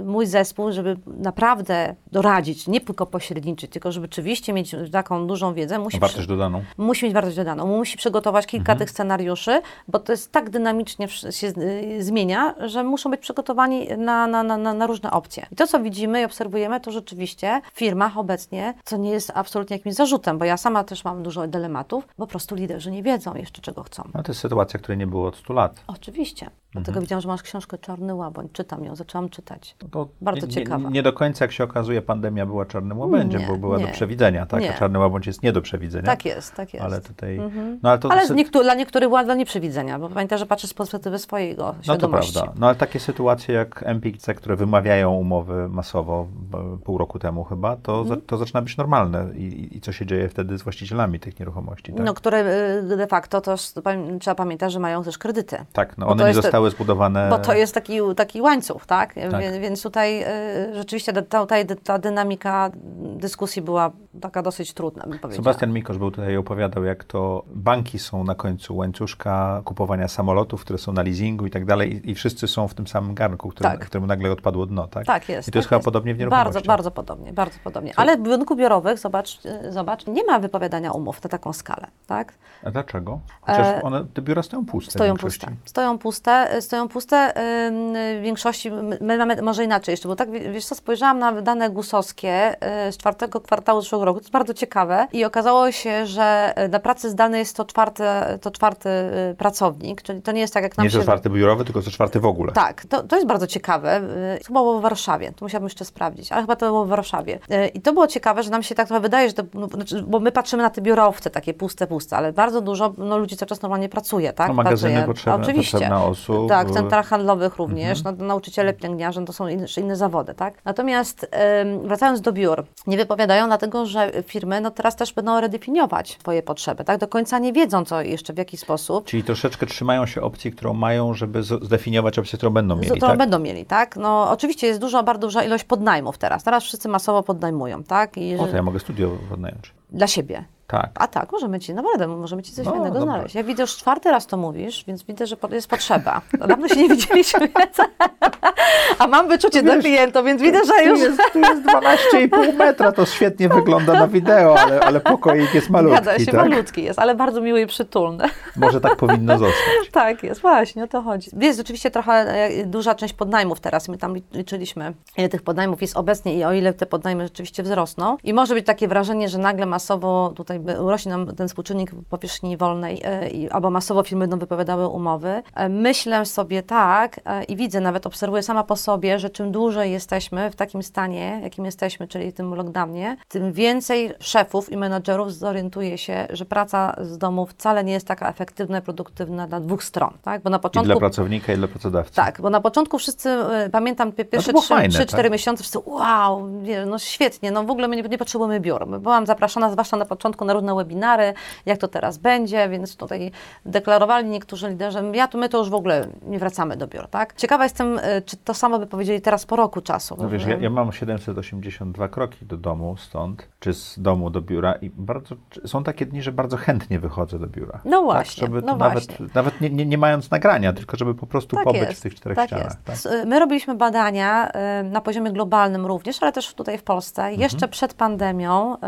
y, mój zespół, żeby naprawdę doradzić, nie tylko pośredniczyć, tylko żeby rzeczywiście mieć taką dużą wiedzę, musi Wartość dodaną. musi mieć wartość dodaną, musi przygotować kilka Mhm. tych scenariuszy, bo to jest tak dynamicznie się y, zmienia, że muszą być przygotowani na, na, na, na różne opcje. I to, co widzimy i obserwujemy, to rzeczywiście w firmach obecnie, co nie jest absolutnie jakimś zarzutem, bo ja sama też mam dużo dylematów, po prostu liderzy nie wiedzą jeszcze, czego chcą. No sytuacja, której nie było od 100 lat. Oczywiście. Mhm. Dlatego widziałam, że masz książkę Czarny Łaboń. Czytam ją, zaczęłam czytać. No to Bardzo nie, ciekawa. Nie, do końca, jak się okazuje, pandemia była czarnym łabędziem, Nie, bo była do nie. przewidzenia, tak? Nie. A czarny łabędź jest nie do przewidzenia. Tak jest, tak jest. Ale tutaj... Mhm. No ale to... Ale sy- niektó- dla niektórych była dla nieprzewidzenia, bo pamiętaj, że patrzę z perspektywy swojego No to świadomości. prawda. No ale takie sytuacje jak MPC, które wymawiają umowy masowo e, pół roku temu chyba, to, Mhm. za, to zaczyna być normalne. I, I- co się dzieje wtedy z właścicielami tych nieruchomości, tak? No, które y, de facto pamię- trzeba pamiętać, że mają też kredyty. tak, no one nie jest- zostały zbudowane... Bo to jest taki, taki łańcuch, tak? Tak. Wie- Więc tutaj y, rzeczywiście ta, ta, ta dynamika dyskusji była taka dosyć trudna, bym powiedziała. Sebastian Mikosz był tutaj i opowiadał, jak to banki są na końcu łańcuszka kupowania samolotów, które są na leasingu i tak dalej i, i wszyscy są w tym samym garnku, którym, Tak. któremu nagle odpadło dno, tak? Tak jest. I to jest tak chyba podobnie w nieruchomościach. Bardzo, bardzo podobnie, bardzo podobnie. Ale w budynku biurowych, zobacz, y, zobacz, nie ma wypowiadania umów na taką skalę, tak? A dlaczego? Chociaż E, one, te biura stoją puste. w Stoją większości. puste. Stoją puste, y, stoją puste. W większości, my- my mamy może inaczej jeszcze, bo tak, wie- wiesz co, spojrzałam na dane gusowskie y, z czwartego kwartału zeszłego roku, to jest bardzo ciekawe i okazało się, że y, na pracy zdalnej jest to czwarty, to czwarty y, pracownik, czyli to nie jest tak jak nam Nie się... co czwarty biurowy, tylko co czwarty w ogóle. Tak, to, to jest bardzo ciekawe. Y, Chyba było w Warszawie, to musiałabym jeszcze sprawdzić, ale chyba to było w Warszawie. Y, I to było ciekawe, że nam się tak trochę wydaje, że to, no, znaczy, bo my patrzymy na te biurowce takie puste, puste, ale bardzo dużo no, ludzi cały czas normalnie pracuje, tak? No, magazyny Pracuje. potrzebne- Oczywiście. potrzebna osób. Tak, w centrach handlowych również, Mhm. no, nauczyciele, pielęgniarze, no, to są inne, inne zawody, tak? Natomiast ym, wracając do biur, nie wypowiadają dlatego, że firmy no, teraz też będą redefiniować swoje potrzeby, tak? Do końca nie wiedzą, co jeszcze, w jaki sposób. Czyli troszeczkę trzymają się opcji, którą mają, żeby zdefiniować opcję, którą będą Z- mieli, to tak? będą mieli, tak? No oczywiście jest duża, bardzo duża ilość podnajmów teraz. Teraz wszyscy masowo podnajmują, tak? I O, to ja mogę studio wynająć. Dla siebie. Tak. A tak, możemy ci, naprawdę, możemy ci coś No, fajnego dobra. znaleźć. Ja widzę, już czwarty raz to mówisz, więc widzę, że jest potrzeba. Dawno się nie widzieliśmy. A mam wyczucie Wiesz, klientów, więc widzę, że Tu już... jest, tu jest 12,5 metra, to świetnie wygląda na wideo, ale, ale pokoik jest malutki, Zgadza się, tak? malutki jest, ale bardzo miły i przytulny. Może tak powinno zostać. Tak jest, właśnie, o to chodzi. Jest rzeczywiście trochę e, duża część podnajmów teraz. My tam liczyliśmy, ile tych podnajmów jest obecnie i o ile te podnajmy rzeczywiście wzrosną. I może być takie wrażenie, że nagle masowo tutaj urośnie nam ten współczynnik powierzchni wolnej e, i- albo masowo firmy będą wypowiadały umowy. E, Myślę sobie tak e, i widzę, nawet obserwuję sama po sobie, że czym dłużej jesteśmy w takim stanie, jakim jesteśmy, czyli tym lockdownie, tym więcej szefów i menadżerów zorientuje się, że praca z domu wcale nie jest taka efektywna i produktywna dla dwóch stron, tak? Bo na I początku... dla pracownika, i dla pracodawcy. Tak, bo na początku wszyscy, pamiętam pi- pierwsze fajne, 3-4 tak? miesiące, wszyscy wow, no świetnie, no w ogóle my nie, nie potrzebujemy biur. Byłam zapraszana, zwłaszcza na początku, na różne webinary, jak to teraz będzie, więc tutaj deklarowali niektórzy liderzy, ja to my to już w ogóle nie wracamy do biur, tak? Ciekawa jestem, y, czy to samo by powiedzieli teraz po roku czasu. No wiesz, ja, ja mam 782 kroki do domu stąd, czy z domu do biura i bardzo, są takie dni, że bardzo chętnie wychodzę do biura. No właśnie, Tak, żeby no nawet, właśnie. nawet nie, nie, nie mając nagrania, tylko żeby po prostu Tak pobyć jest, w tych czterech tak ścianach. jest. Tak? My robiliśmy badania y, na poziomie globalnym również, ale też tutaj w Polsce. Mhm. Jeszcze przed pandemią y,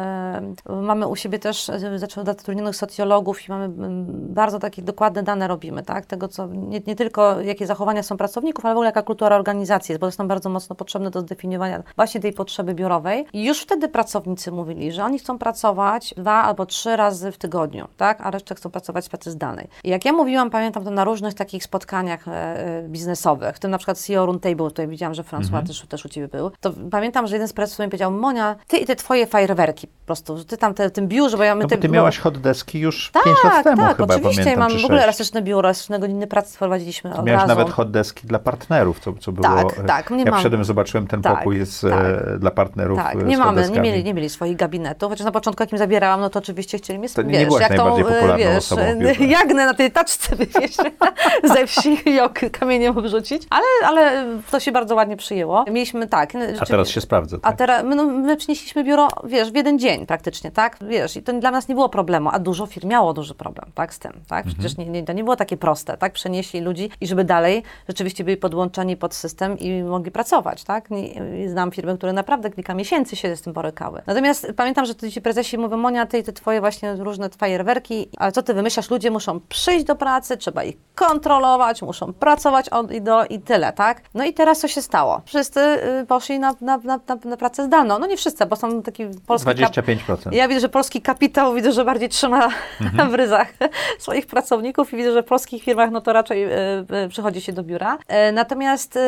mamy u siebie też y, zaczę- zatrudnionych socjologów i mamy mm, bardzo takie dokładne dane robimy, tak? Tego, co nie, nie tylko jakie zachowania są pracowników, ale w ogóle jaka kultura organizacji jest, bo to jest nam bardzo mocno potrzebne do zdefiniowania właśnie tej potrzeby biurowej. I już wtedy pracownicy mówili, że oni chcą pracować dwa albo trzy razy w tygodniu, tak? A resztę chcą pracować z pracy zdalnej. I jak ja mówiłam, pamiętam to na różnych takich spotkaniach e, e, biznesowych, w tym na przykład CEO Roundtable, tutaj widziałam, że François Mhm. też, też u Ciebie był, to pamiętam, że jeden z prezesów mi powiedział, Monia, Ty i te Twoje fajerwerki po prostu, że Ty tam te, tym biurze, bo ja my No te- ty bo- miałaś hot deski już tak, 5 lat temu tak, chyba, oczywiście, pamiętam, mam w ogóle 6. elastyczne biuro, elastyczne godziny pracy wprowadziliśmy od Miałeś razu. nawet hot deski dla partnerów, co, co było... Tak, tak, nie Ja mam- wszedłem, zobaczyłem ten Tak, pokój jest tak. e, dla partnerów Tak, e, nie mamy, nie mieli, nie mieli swoich gabinetów, chociaż na początku jak im zabierałam, no to oczywiście chcieli mnie, To nie wiesz, byłaś jak tą, najbardziej e, wiesz, jagnę na tej taczce wywieźć ze wsi i kamieniem obrzucić, ale, ale to się bardzo ładnie przyjęło. Mieliśmy tak. A teraz się sprawdza. A Tak? teraz my, no, my przynieśliśmy biuro, wiesz, w jeden dzień praktycznie, tak? Wiesz, i to dla nas nie było problemu, a dużo firm miało duży problem, tak, z tym, tak? Przecież nie, nie, to nie było takie proste, tak? Przenieśli ludzi i żeby dalej rzeczywiście byli podłączeni pod system i mogli pracować, tak? Nie, znam firmy, które naprawdę kilka miesięcy się z tym borykały. Natomiast pamiętam, że ci prezesi mówią, Monia, ty i te twoje właśnie różne fajerwerki, ale co ty wymyślasz? Ludzie muszą przyjść do pracy, trzeba ich kontrolować, muszą pracować od i do i tyle, tak? No i teraz co się stało? Wszyscy y, poszli na, na, na, na, pracę zdalną. No nie wszyscy, bo są taki polski kap- 25%. Ja widzę, że polski kapitał widzę, że bardziej trzyma Mhm. w ryzach swoich pracowników i widzę, że w polskich firmach no to raczej y, y, przychodzi się do biura. E, natomiast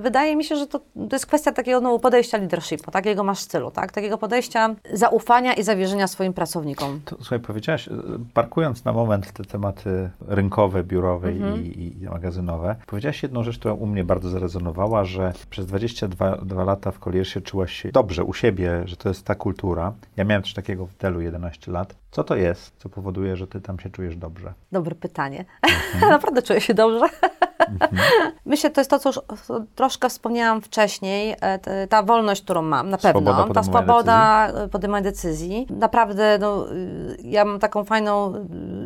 wydaje mi się, że to, to jest kwestia takiego no, podejścia leadershipu, takiego masz stylu, tak? Takiego podejścia zaufania i zawierzenia swoim pracownikom. To, słuchaj, powiedziałaś, parkując na moment te tematy rynkowe, biurowe Mhm. i, i magazynowe, powiedziałaś jedną rzecz, która u mnie bardzo zarezonowała, że przez 22 dwa lata w Coliersie czułaś się dobrze u siebie, że to jest ta kultura. Ja miałem coś takiego w Delu 11 lat. Co to jest, co powoduje, że ty tam się czujesz dobrze? Dobre pytanie. Mhm. Naprawdę czuję się dobrze. Myślę, to jest to, co już troszkę wspomniałam wcześniej, e, ta wolność, którą mam, na pewno. Swoboda ta swoboda decyzji. podejmowania decyzji. Naprawdę, no, y, ja mam taką fajną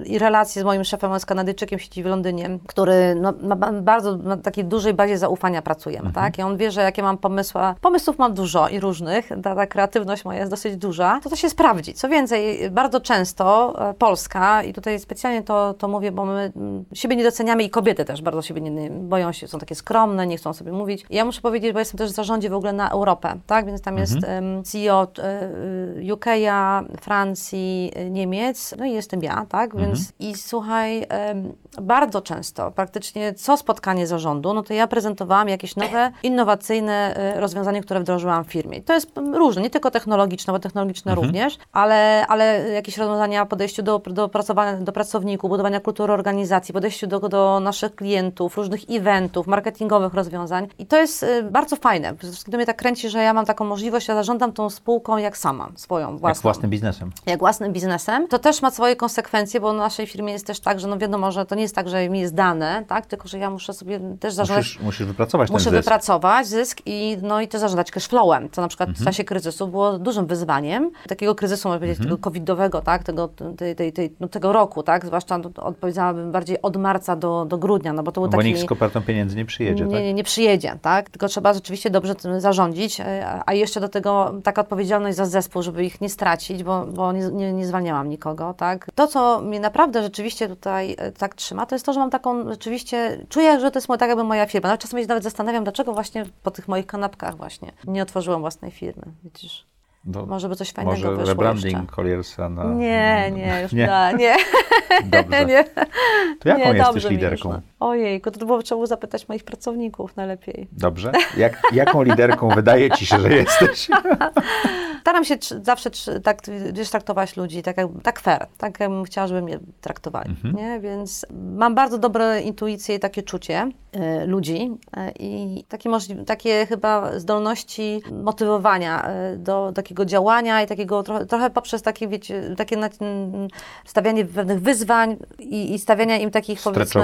y, relację z moim szefem, jest Kanadyjczykiem w sieci w Londynie, który no, na bardzo na takiej dużej bazie zaufania pracujemy, Mhm. tak? I on wie, że jakie mam pomysły, pomysłów mam dużo i różnych, ta, ta kreatywność moja jest dosyć duża, to to się sprawdzi. Co więcej, bardzo często e, Polska, i tutaj specjalnie to, to mówię, bo my mm, siebie nie doceniamy i kobiety też bardzo siebie nie, nie boją się, są takie skromne, nie chcą sobie mówić. Ja muszę powiedzieć, bo jestem też w zarządzie w ogóle na Europę, tak? Więc tam jest em, CEO e, UK'a, Francji, e, Niemiec, no i jestem ja, tak? Więc i słuchaj, em, bardzo często, praktycznie co spotkanie zarządu, no to ja prezentowałam jakieś nowe, innowacyjne e, rozwiązanie, które wdrożyłam w firmie. I to jest różne, nie tylko technologiczne, bo technologiczne również, ale, ale jakieś rozwiązania, podejściu do, do, pracowania, do pracowników, budowania kultury organizacji, podejściu do, do naszych klientów, różnych eventów, marketingowych rozwiązań. I to jest e, bardzo fajne. To mnie tak kręci, że ja mam taką możliwość, ja zarządzam tą spółką jak sama, swoją własną Jak własnym biznesem. jak własnym biznesem, to też ma swoje konsekwencje, bo w naszej firmie jest też tak, że no wiadomo, że to nie jest tak, że mi jest dane, tak, tylko że ja muszę sobie też zarządzać. Musisz, musisz wypracować Muszę ten zysk. wypracować zysk i, no, i też zarządzać cashflowem, co na przykład Mhm. w czasie kryzysu było dużym wyzwaniem. Takiego kryzysu, można powiedzieć, Mhm. tego covidowego, tak, tego, tej, tej, tej, no, tego roku, tak, zwłaszcza no, odpowiedziałabym bardziej od marca do, do grudnia, no bo to był Bo nikt z kopertą pieniędzy nie przyjedzie, Nie, tak? nie, nie przyjedzie, tak? Tylko trzeba rzeczywiście dobrze tym zarządzić, e, a jeszcze do tego taka odpowiedzialność za zespół, żeby ich nie stracić, bo, bo nie, nie, nie zwalniałam nikogo, tak? To, co mnie naprawdę rzeczywiście tutaj e, tak trzyma, to jest to, że mam taką rzeczywiście, czuję, że to jest tak jakby moja firma. Nawet czasami się nawet zastanawiam, dlaczego właśnie po tych moich kanapkach właśnie nie otworzyłam własnej firmy, widzisz? No, Może by coś fajnego może wyszło rebranding jeszcze. Na... Nie, nie, już Nie. nie. nie. Dobrze. nie. To jaką nie, jesteś liderką? Ojejku, to było trzeba było zapytać moich pracowników najlepiej. Dobrze? Jak, jaką liderką wydaje ci się, że jesteś? Staram się zawsze tak wiesz, traktować ludzi tak, jak, tak fair, tak jakbym chciała, żeby mnie traktowali, Mhm. nie? Więc mam bardzo dobre intuicje i takie czucie e, ludzi e, i takie, możli- takie chyba zdolności motywowania e, do takiego działania i takiego trochę, trochę poprzez takie, wiecie, takie na, stawianie pewnych wyzwań i, i stawiania im takich powiedzmy?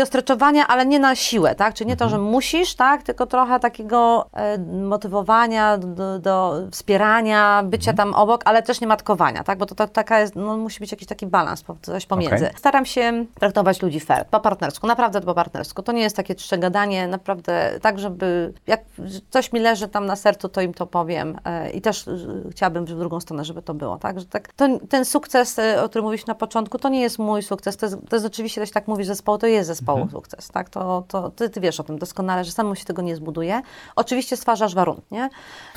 Takiego streczowania, ale nie na siłę, tak? Czyli nie to, że Mhm. musisz, tak? Tylko trochę takiego e, motywowania, do, do wspierania, bycia Mhm. tam obok, ale też nie matkowania, tak? Bo to, to taka jest, no, musi być jakiś taki balans, coś pomiędzy. Okej. Staram się traktować ludzi fair, po partnersku, naprawdę po partnersku. To nie jest takie trzegadanie, naprawdę tak, żeby jak coś mi leży tam na sercu, to im to powiem e, i też e, chciałabym w drugą stronę, żeby to było, tak? Że tak to, ten sukces, e, o którym mówiliśmy na początku, to nie jest mój sukces, to jest, to jest oczywiście, też tak mówisz, zespołu, to jest zespołu Mhm. sukces, tak? To, to ty, ty wiesz o tym doskonale, że samo się tego nie zbuduje. Oczywiście stwarzasz warunki, nie?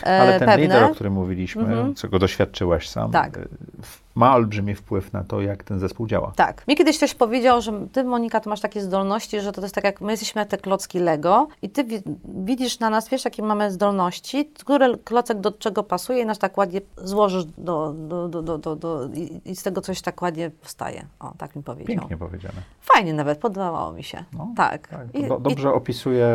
E, Ale ten pewne. lider, o którym mówiliśmy, Mhm. czego doświadczyłaś sam, Tak. y, w- ma olbrzymi wpływ na to, jak ten zespół działa. Tak. Mi kiedyś ktoś powiedział, że ty, Monika, to masz takie zdolności, że to jest tak jak my jesteśmy jak te klocki Lego i ty wi- widzisz na nas, wiesz, jakie mamy zdolności, który klocek do czego pasuje i nas tak ładnie złożysz do, do, do, do, do, do i, i z tego coś tak ładnie powstaje. O, tak mi powiedział. Pięknie powiedziane. Fajnie nawet, podobało mi się. No, tak. Tak, I- do, i- dobrze opisuje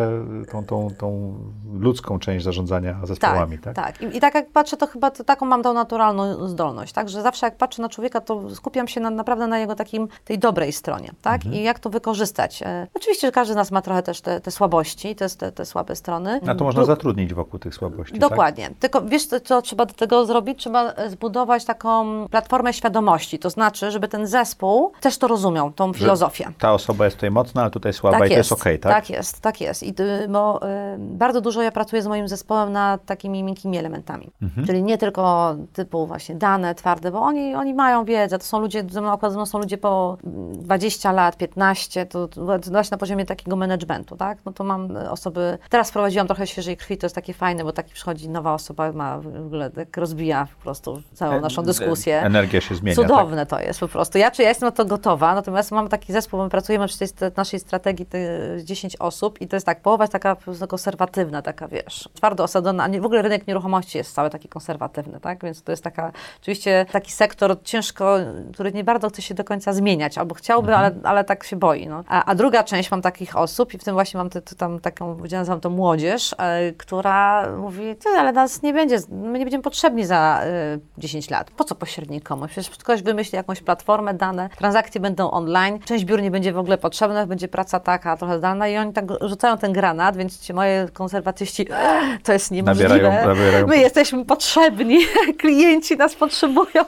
tą, tą, tą ludzką część zarządzania zespołami, tak? Tak, I, I tak jak patrzę, to chyba to, taką mam tą naturalną zdolność, tak, że zawsze jak patrzę na człowieka, to skupiam się na, naprawdę na jego takim, tej dobrej stronie, tak, Mhm. i jak to wykorzystać. E, oczywiście każdy z nas ma trochę też te, te słabości, te, te, te słabe strony. A to można Dru- zatrudnić wokół tych słabości, tak? Dokładnie. Tylko wiesz, co, co trzeba do tego zrobić? Trzeba e, zbudować taką platformę świadomości, to znaczy, żeby ten zespół też to rozumiał, tą Że filozofię. Ta osoba jest tutaj mocna, ale tutaj słaba i to jest okej, tak? Tak jest, tak jest. I y, bo, y, bardzo dużo ja pracuję z moim zespołem nad takimi miękkimi elementami. Mhm. Czyli nie tylko typu właśnie dane twarde, bo oni, oni mają wiedzę. To są ludzie, ze mną akurat ze mną są ludzie po mm, 20 lat, 15, to, to właśnie na poziomie takiego managementu, tak? No to mam osoby, teraz wprowadziłam trochę świeżej krwi, to jest takie fajne, bo taki przychodzi nowa osoba, ma w ogóle, tak rozbija po prostu całą naszą E- dyskusję. Energia się zmienia, tak? Cudowne to jest po prostu. Ja czy ja jestem na to gotowa, natomiast mam taki zespół, my pracujemy przy tej naszej strategii te 10 osób i to jest tak, połowa jest taka konserwatywna, taka wiesz, twardo osadzona, a nie, w ogóle rynek nieruchomości jest cały taki konserwatywny, tak? Więc to jest taka, oczywiście taki sektor dyrektor ciężko, który nie bardzo chce się do końca zmieniać, albo chciałby, Mhm. ale, ale tak się boi. No. A, a druga część mam takich osób i w tym właśnie mam te, te, tam taką, powiedziałam, nazywam to młodzież, e, która mówi, ty, ale nas nie będzie, my nie będziemy potrzebni za e, 10 lat. Po co pośrednikom? Przecież ktoś wymyśli jakąś platformę, dane, transakcje będą online, część biur nie będzie w ogóle potrzebna, będzie praca taka, trochę zdalna i oni tak rzucają ten granat, więc ci moje konserwatyści, "Ech, to jest niemożliwe. Nabierają- nabierają- My jesteśmy potrzebni, klienci nas potrzebują.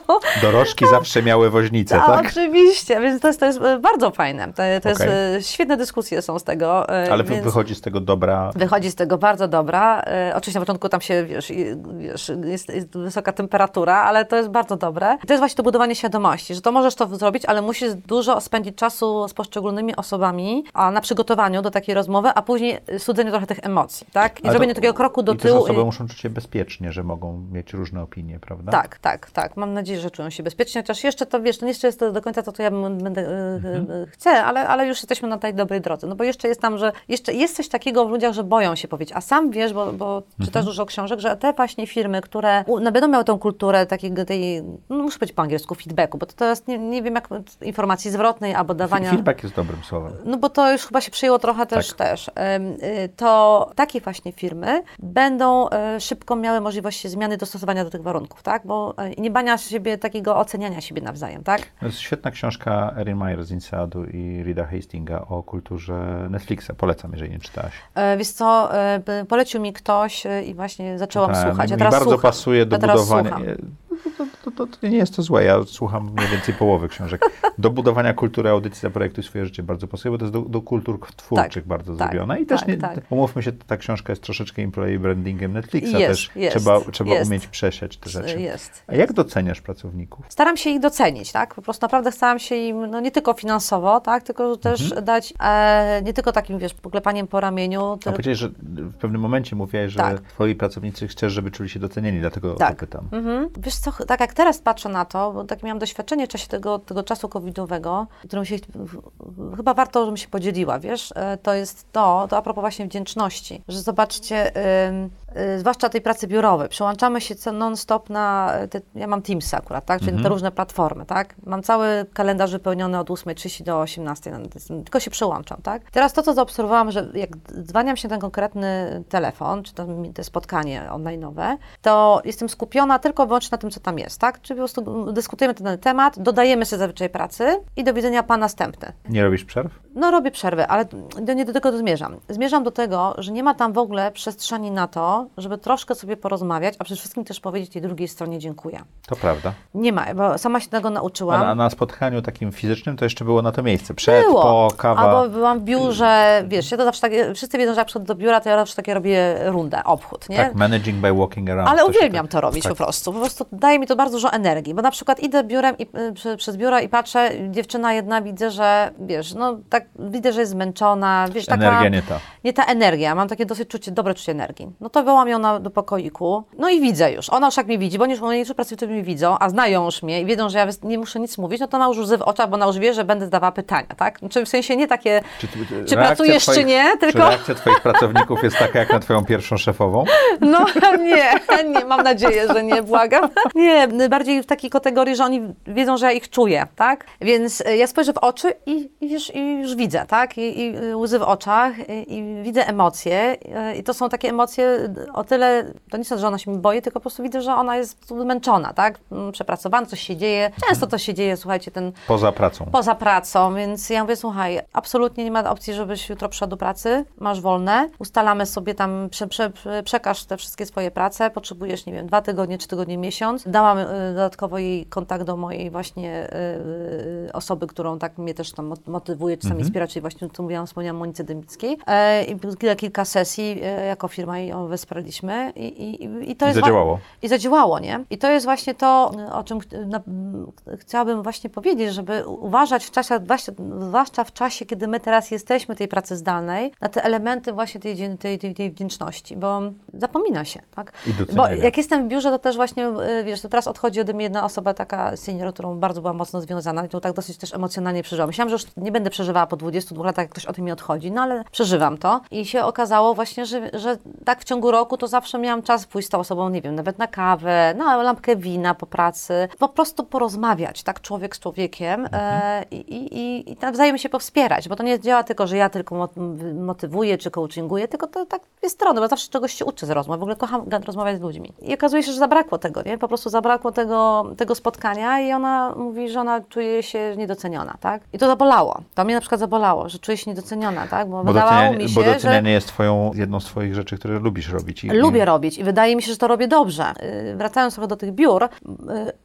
Dorożki zawsze miały woźnicę, A, tak? Oczywiście, więc to jest, to jest e, bardzo fajne. To, to jest, Okej. e, świetne dyskusje są z tego. e, Ale więc wychodzi z tego dobra... Wychodzi z tego bardzo dobra. Oczywiście na początku tam się, wiesz, i- wiesz jest, jest wysoka temperatura, ale to jest bardzo dobre. I to jest właśnie to budowanie świadomości, że to możesz to zrobić, ale musisz dużo spędzić czasu z poszczególnymi osobami a na przygotowaniu do takiej rozmowy, a później studzeniu trochę tych emocji, tak? I Ale zrobienie to- takiego kroku do I tyłu. osoby muszą czuć się bezpiecznie, że mogą mieć różne opinie, prawda? Tak, tak, tak. Mam nadzieję, że czują się bezpiecznie, chociaż jeszcze to, wiesz, to nie jeszcze jest to do końca to, co ja będę, e, Mhm. e, chcę, ale, ale już jesteśmy na tej dobrej drodze. No bo jeszcze jest tam, że jeszcze jest coś takiego w ludziach, że boją się powiedzieć, a sam wiesz, bo, bo Mhm. czytasz dużo książek, że te właśnie firmy, które no, będą miały tą kulturę takiego tej, no muszę powiedzieć po angielsku, feedbacku, bo to, to jest, nie, nie wiem jak, informacji zwrotnej albo dawania... Feedback jest dobrym słowem. No bo to już chyba się przyjęło trochę też, Tak. też. Y, To takie właśnie firmy będą e, szybko miały możliwość zmiany dostosowania do tych warunków, tak? Bo e, nie bania siebie takiego oceniania siebie nawzajem, tak? To jest świetna książka Erin Meyer z INSEAD-u i Rida Hastinga o kulturze Netflixa. Polecam, jeżeli nie czytałaś. E, Wiesz co, e, polecił mi ktoś e, i właśnie zaczęłam słuchać. Ja mi teraz bardzo słucham. pasuje do Ja budowania... słucham. To, to, to, nie jest to złe, ja słucham mniej więcej połowy książek. Do budowania kultury audycji Zaprojektuj swoje życie bardzo pasuje, bo to jest do, do kultur twórczych Tak, bardzo tak, zrobione. I też, tak, nie, tak. umówmy się, ta książka jest troszeczkę employee brandingiem Netflixa Jest, też. jest, trzeba trzeba jest. umieć przesiać te rzeczy. Jest. A jak doceniasz pracowników? Staram się ich docenić, tak? Po prostu naprawdę staram się im, no nie tylko finansowo, tak? Tylko też Mhm. dać, e, nie tylko takim, wiesz, poklepaniem po ramieniu, A tylko powiedziałeś, że w pewnym momencie mówiłaś, że Tak. twoi pracownicy chcesz, żeby czuli się docenieni, dlatego o Tak. to pytam. Mhm. Wiesz co, tak jak teraz patrzę na to, bo tak miałam doświadczenie w czasie tego, tego czasu covidowego, którym się chyba warto, żebym się podzieliła, wiesz, e, to jest to, to a propos właśnie wdzięczności, że zobaczcie, ym, y, zwłaszcza tej pracy biurowej, przełączamy się non-stop na, te, ja mam Teamsy akurat, tak, czyli te różne platformy, tak, mam cały kalendarz wypełniony od 8.30 do 18, no, tylko się przełączam, tak. Teraz to, co zaobserwowałam, że jak dzwaniam się na ten konkretny telefon, czy to, to spotkanie online'owe, to jestem skupiona tylko i wyłącznie na tym, co tam jest, tak, czyli po prostu dyskutujemy ten temat, dodajemy sobie zazwyczaj pracy i do widzenia pan następny. Nie robisz przerw? No robię przerwę, ale do, nie do tego zmierzam. Zmierzam do tego, że nie ma tam w ogóle przestrzeni na to, żeby troszkę sobie porozmawiać, a przede wszystkim też powiedzieć tej drugiej stronie dziękuję. To prawda. Nie ma, bo sama się tego A nauczyłam. na, na spotkaniu takim fizycznym to jeszcze było na to miejsce. Przed, Było. po, kawa. Albo byłam w biurze, wiesz, ja to zawsze wszyscy wiedzą, że jak przychodzę do biura, to ja zawsze takie robię rundę, obchód, nie? Tak, managing by walking around. Ale to uwielbiam tak- to robić tak. po prostu. Po prostu daje mi to bardzo dużo energii, bo na przykład idę biurem i, y, prze, przez biuro i patrzę, dziewczyna jedna widzę, że wiesz, no tak widzę, że jest zmęczona, wiesz, taka... Energia nie ta. Nie ta energia, mam takie dosyć czucie, dobre czucie energii. No to wołam ją na, do pokoiku, no i widzę już. Ona już jak mnie widzi, bo oni już pracownicy mnie widzą, a znają już mnie i wiedzą, że ja nie muszę nic mówić, no to ona już łzy w oczach, bo ona już wie, że będę zadawała pytania, tak? Znaczy w sensie nie takie, Czy, ty- czy reakcja pracujesz, czy twoich- nie, Czy tylko... reakcja twoich pracowników jest taka jak na twoją pierwszą szefową? No nie, nie, mam nadzieję, że nie, błagam. Nie, bardziej w takiej kategorii, że oni wiedzą, że ja ich czuję, tak? Więc e, ja spojrzę w oczy i, i wiesz, i już widzę, tak? I, i y, łzy w oczach i, i widzę emocje e, i to są takie emocje o tyle, to nie jest, że ona się boi, tylko po prostu widzę, że ona jest zmęczona, tak? Mm, Przepracowana, coś się dzieje. Często to się dzieje, słuchajcie, ten Poza pracą. poza pracą, więc ja mówię, słuchaj, absolutnie nie ma opcji, żebyś jutro przyszła do pracy, masz wolne, ustalamy sobie tam, prze, prze, prze, przekaż te wszystkie swoje prace, potrzebujesz, nie wiem, dwa tygodnie, trzy tygodnie, miesiąc. Dałam y, dodatkowo jej kontakt do mojej właśnie y, y, osoby, którą tak mnie też tam mot- motywuje, czasami Mhm. inspira, czyli właśnie, co mówiłam, wspomniałam Monice Dębickiej. E, I kilka, kilka sesji e, jako firma ją wespraliśmy i, i, i- i to I jest... zadziałało. i zadziałało, nie? I to jest właśnie to, o czym ch- na, chciałabym właśnie powiedzieć, żeby uważać w czasie, zwłaszcza- zwłaszcza w czasie, kiedy my teraz jesteśmy tej pracy zdalnej, na te elementy właśnie tej, tej, tej, tej wdzięczności, bo zapomina się, tak? Bo jak jestem w biurze, to też właśnie, y, wiesz, to teraz od, odchodzi ode mnie jedna osoba, taka senior, którą bardzo byłam mocno związana i to tak dosyć też emocjonalnie przeżyłam. Myślałam, że już nie będę przeżywała po 22 latach, jak ktoś o tym mi odchodzi, no ale przeżywam to i się okazało właśnie, że, że tak w ciągu roku to zawsze miałam czas pójść z tą osobą, nie wiem, nawet na kawę, na lampkę wina po pracy, po prostu porozmawiać, tak, człowiek z człowiekiem e, i, i, i nawzajem się powspierać, bo to nie działa tylko, że ja tylko mot- motywuję czy coachinguję, tylko to tak jest strony, bo zawsze czegoś się uczę z rozmów, w ogóle kocham rozmawiać z ludźmi. I okazuje się, że zabrakło tego, nie? Po prostu zabrakło tego, tego spotkania i ona mówi, że ona czuje się niedoceniona, tak? I to zabolało. To mnie na przykład zabolało, że czuje się niedoceniona, tak? Bo, Bo wydawało mi się, bo że... docenianie jest twoją, jedną z twoich rzeczy, które lubisz robić. I, Lubię robić i wydaje mi się, że to robię dobrze. Yy, Wracając trochę do tych biur, yy,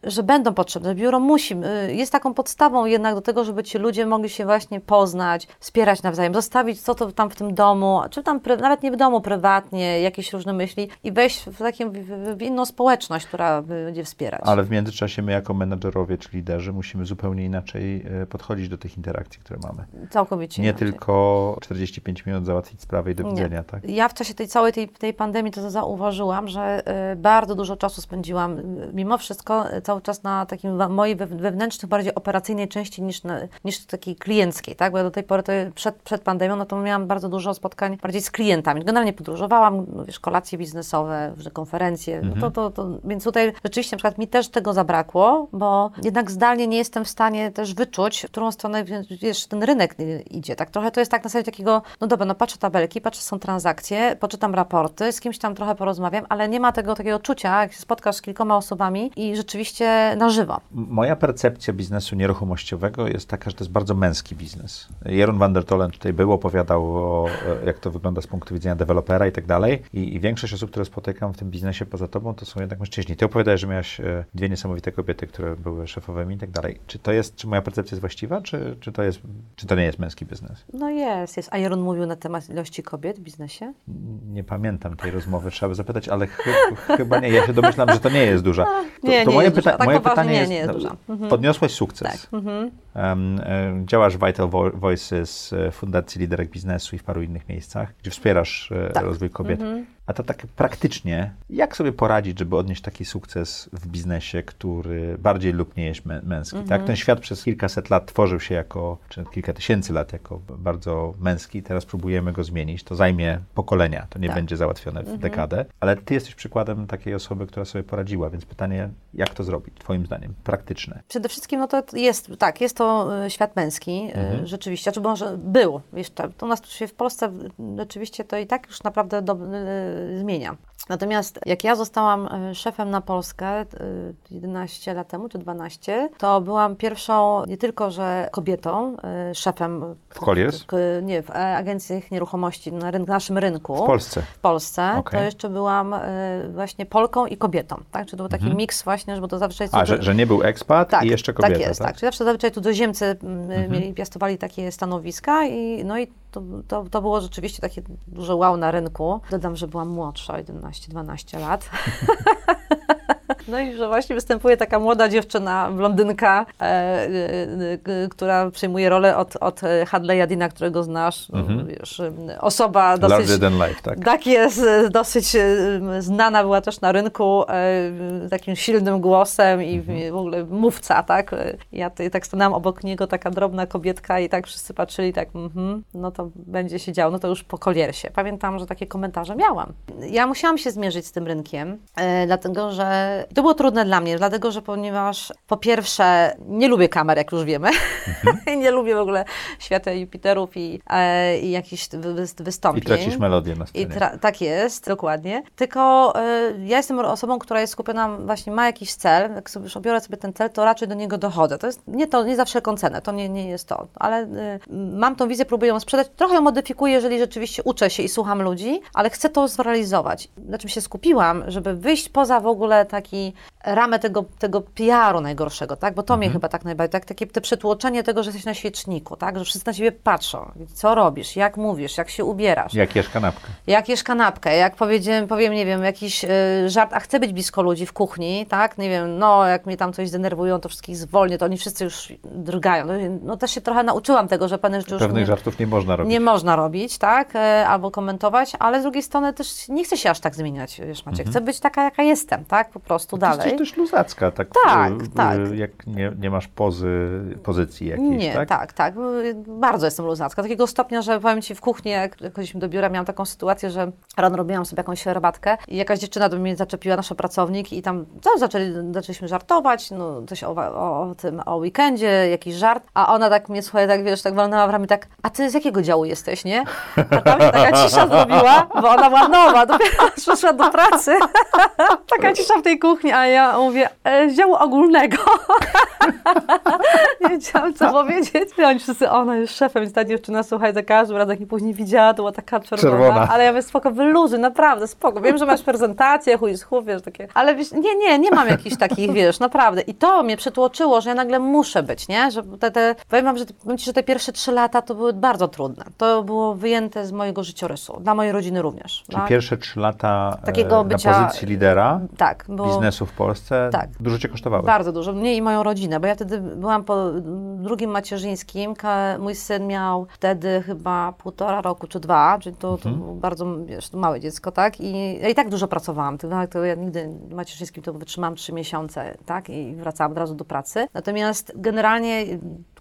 że będą potrzebne. Biuro musi, yy, jest taką podstawą jednak do tego, żeby ci ludzie mogli się właśnie poznać, wspierać nawzajem, zostawić co to tam w tym domu, czy tam nawet nie w domu, prywatnie, jakieś różne myśli i wejść w, takim, w, w inną społeczność, która będzie wspierać. Ale w międzyczasie my jako menedżerowie czy liderzy musimy zupełnie inaczej podchodzić do tych interakcji, które mamy. Całkowicie Nie inaczej. tylko 45 minut załatwić sprawę i do Nie. widzenia, tak? Ja w czasie tej całej tej, tej pandemii to zauważyłam, że y, bardzo dużo czasu spędziłam, y, mimo wszystko, y, cały czas na takim mojej wew- wewnętrznej, bardziej operacyjnej części niż, na, niż takiej klienckiej, tak? Bo ja do tej pory, to przed, przed pandemią, no to miałam bardzo dużo spotkań bardziej z klientami. Generalnie podróżowałam, no wiesz, kolacje biznesowe, konferencje, no to, to, to, więc tutaj rzeczywiście na przykład mi też tego zabrakło, bo jednak zdalnie nie jestem w stanie też wyczuć, w którą stronę, wiesz, ten rynek idzie, tak? Trochę to jest tak na zasadzie takiego, no dobra, no patrzę tabelki, patrzę, są transakcje, poczytam raporty, z kimś tam trochę porozmawiam, ale nie ma tego takiego czucia, jak się spotkasz z kilkoma osobami i rzeczywiście na żywo. Moja percepcja biznesu nieruchomościowego jest taka, że to jest bardzo męski biznes. Jeroen van der Tolen tutaj był, opowiadał o, e, jak to wygląda z punktu widzenia dewelopera i tak dalej. I, I większość osób, które spotykam w tym biznesie poza tobą, to są jednak mężczyźni. Ty opowiadałeś, że miałaś e, dwie niesamowite kobiety, które były szefowymi i tak dalej. Czy to jest, czy moja percepcja jest właściwa, czy, czy, to, jest, czy to nie jest męski biznes? No jest, jest. A Jeroen mówił na temat ilości kobiet w biznesie? Nie pamiętam tej rozmowy, trzeba by zapytać, ale chy, chyba nie. Ja się domyślam, że to nie jest duża. To, Nie, to nie moje, jest duża. pyta- Tak moje pytanie nie, jest, nie jest duża. Mhm. podniosłeś sukces. Tak. Mhm. Em, działasz w Vital Vo- Voices, e, Fundacji Liderek Biznesu i w paru innych miejscach, gdzie wspierasz e, Tak. rozwój kobiet. Mhm. A to tak praktycznie, jak sobie poradzić, żeby odnieść taki sukces w biznesie, który bardziej lub nie jest mę- męski? Mhm. Tak? Ten świat przez kilkaset lat tworzył się jako, czy kilka tysięcy lat jako bardzo męski, teraz próbujemy go zmienić. To zajmie pokolenia, to nie Tak. będzie załatwione w dekadę, ale ty jesteś przykładem takiej osoby, która sobie poradziła, więc pytanie, jak to zrobić, twoim zdaniem, praktyczne? Przede wszystkim, no to jest, tak, jest to y, świat męski, y, rzeczywiście, czy może był jeszcze, to u nas tu się w Polsce rzeczywiście to i tak już naprawdę do, y, zmienia. Natomiast jak ja zostałam y, szefem na Polskę y, 11 lat temu, czy 12, to byłam pierwszą nie tylko, że kobietą, y, szefem W Colliers? k- nie, w e, agencjach nieruchomości na naszym rynku. W Polsce. w Polsce, Okej. to jeszcze byłam właśnie Polką i kobietą, tak? Czy to był taki miks właśnie, bo to zawsze jest... Mhm. A, że, że nie był ekspat tak, i jeszcze kobieta, tak jest, tak. Czyli zawsze zazwyczaj cudzoziemcy Mhm. mieli, piastowali takie stanowiska i no i to, to, to było rzeczywiście takie duże wow na rynku. Dodam, że byłam młodsza, 11-12 lat. No i że właśnie występuje taka młoda dziewczyna, blondynka, e, e, e, która przyjmuje rolę od, od Hadleya Dina, którego znasz. No, Mhm. wiesz, osoba dosyć... Larger than life, tak? Tak jest, e, dosyć e, znana była też na rynku e, takim silnym głosem i Mhm. w ogóle mówca, tak? E, Ja tutaj tak stanęłam obok niego, taka drobna kobietka i tak wszyscy patrzyli tak, mhm, no to będzie się działo, no to już po koliersie. Pamiętam, że takie komentarze miałam. Ja musiałam się zmierzyć z tym rynkiem, e, dlatego że to było trudne dla mnie, dlatego że ponieważ po pierwsze nie lubię kamer, jak już wiemy, nie lubię w ogóle świata Jupiterów i, e, i jakichś wy- wy- I wystąpień. tracisz melodię na scenie. tra- tak jest, dokładnie. Tylko y, ja jestem osobą, która jest skupiona, właśnie ma jakiś cel. Jak sobie już obiorę sobie ten cel, to raczej do niego dochodzę. To jest nie to, nie za wszelką cenę, to nie, nie jest to. Ale y, mam tą wizję, próbuję ją sprzedać. Trochę ją modyfikuję, jeżeli rzeczywiście uczę się i słucham ludzi, ale chcę to zrealizować. Na czym się skupiłam, żeby wyjść poza w ogóle taki ramę tego, tego PR-u najgorszego, tak? Bo to mnie chyba tak najbardziej, tak? Takie te przytłoczenie tego, że jesteś na świeczniku, tak? Że wszyscy na ciebie patrzą. Co robisz, jak mówisz, jak się ubierasz. Jak jesz kanapkę. Jak jesz kanapkę, jak powiedziałem, powiem, nie wiem, jakiś y, żart, a chcę być blisko ludzi w kuchni, tak, nie wiem, no jak mnie tam coś zdenerwują, to wszystkich zwolnię, to oni wszyscy już drgają. No, no też się trochę nauczyłam tego, że pewne rzeczy już Pewnych nie, żartów nie można robić. nie można robić, tak, e, albo komentować, ale z drugiej strony też nie chcę się aż tak zmieniać, wiesz Maciek, chcę być taka, jaka jestem, tak, po prostu Ty dalej. jesteś dość luzacka, tak? Tak, y, tak. y, Jak nie, nie masz pozy, pozycji jakiejś, Nie, tak? tak, tak. Bardzo jestem luzacka. Takiego stopnia, że powiem Ci, w kuchni, jak chodziliśmy do biura, miałam taką sytuację, że rano robiłam sobie jakąś herbatkę i jakaś dziewczyna do mnie zaczepiła, nasza pracownik i tam no, zaczęli, zaczęliśmy żartować, no coś o, o, o tym, o weekendzie, jakiś żart, a ona tak mnie, słuchaj, tak wiesz, tak walnęła w ramię, tak, a Ty z jakiego działu jesteś, nie? A tam się taka cisza zrobiła, bo ona była nowa, dopiero przyszła do pracy. taka cisza w tej kuchni, a ja mówię, e, z działu ogólnego. nie wiedziałam, co powiedzieć. I oni wszyscy, ona jest szefem, więc ta dziewczyna, słuchaj, za każdym razem, jak mnie później widziała, to była taka czerwona. Czerwona. Ale ja mówię, spoko, wyluzuj, naprawdę, spoko. Wiem, że masz prezentację, chuj z chów, wiesz, takie. Ale wiesz, nie, nie, nie mam jakichś takich, wiesz, naprawdę. I to mnie przytłoczyło, że ja nagle muszę być, nie? Że te, te, powiem wam, że, powiem ci, że te pierwsze trzy lata to były bardzo trudne. To było wyjęte z mojego życiorysu, dla mojej rodziny również. Czyli tak? pierwsze trzy lata e, Takiego bycia- na pozycji lidera Tak, bo... biznesu w Polsce Tak. dużo Cię kosztowały. Bardzo dużo, mnie i moją rodzinę, bo ja wtedy byłam po drugim macierzyńskim. Mój syn miał wtedy chyba półtora roku czy dwa, czyli to, to było bardzo wiesz, małe dziecko, tak? I ja i tak dużo pracowałam. To, to ja nigdy macierzyńskim to wytrzymałam trzy miesiące, tak? I wracałam od razu do pracy. Natomiast generalnie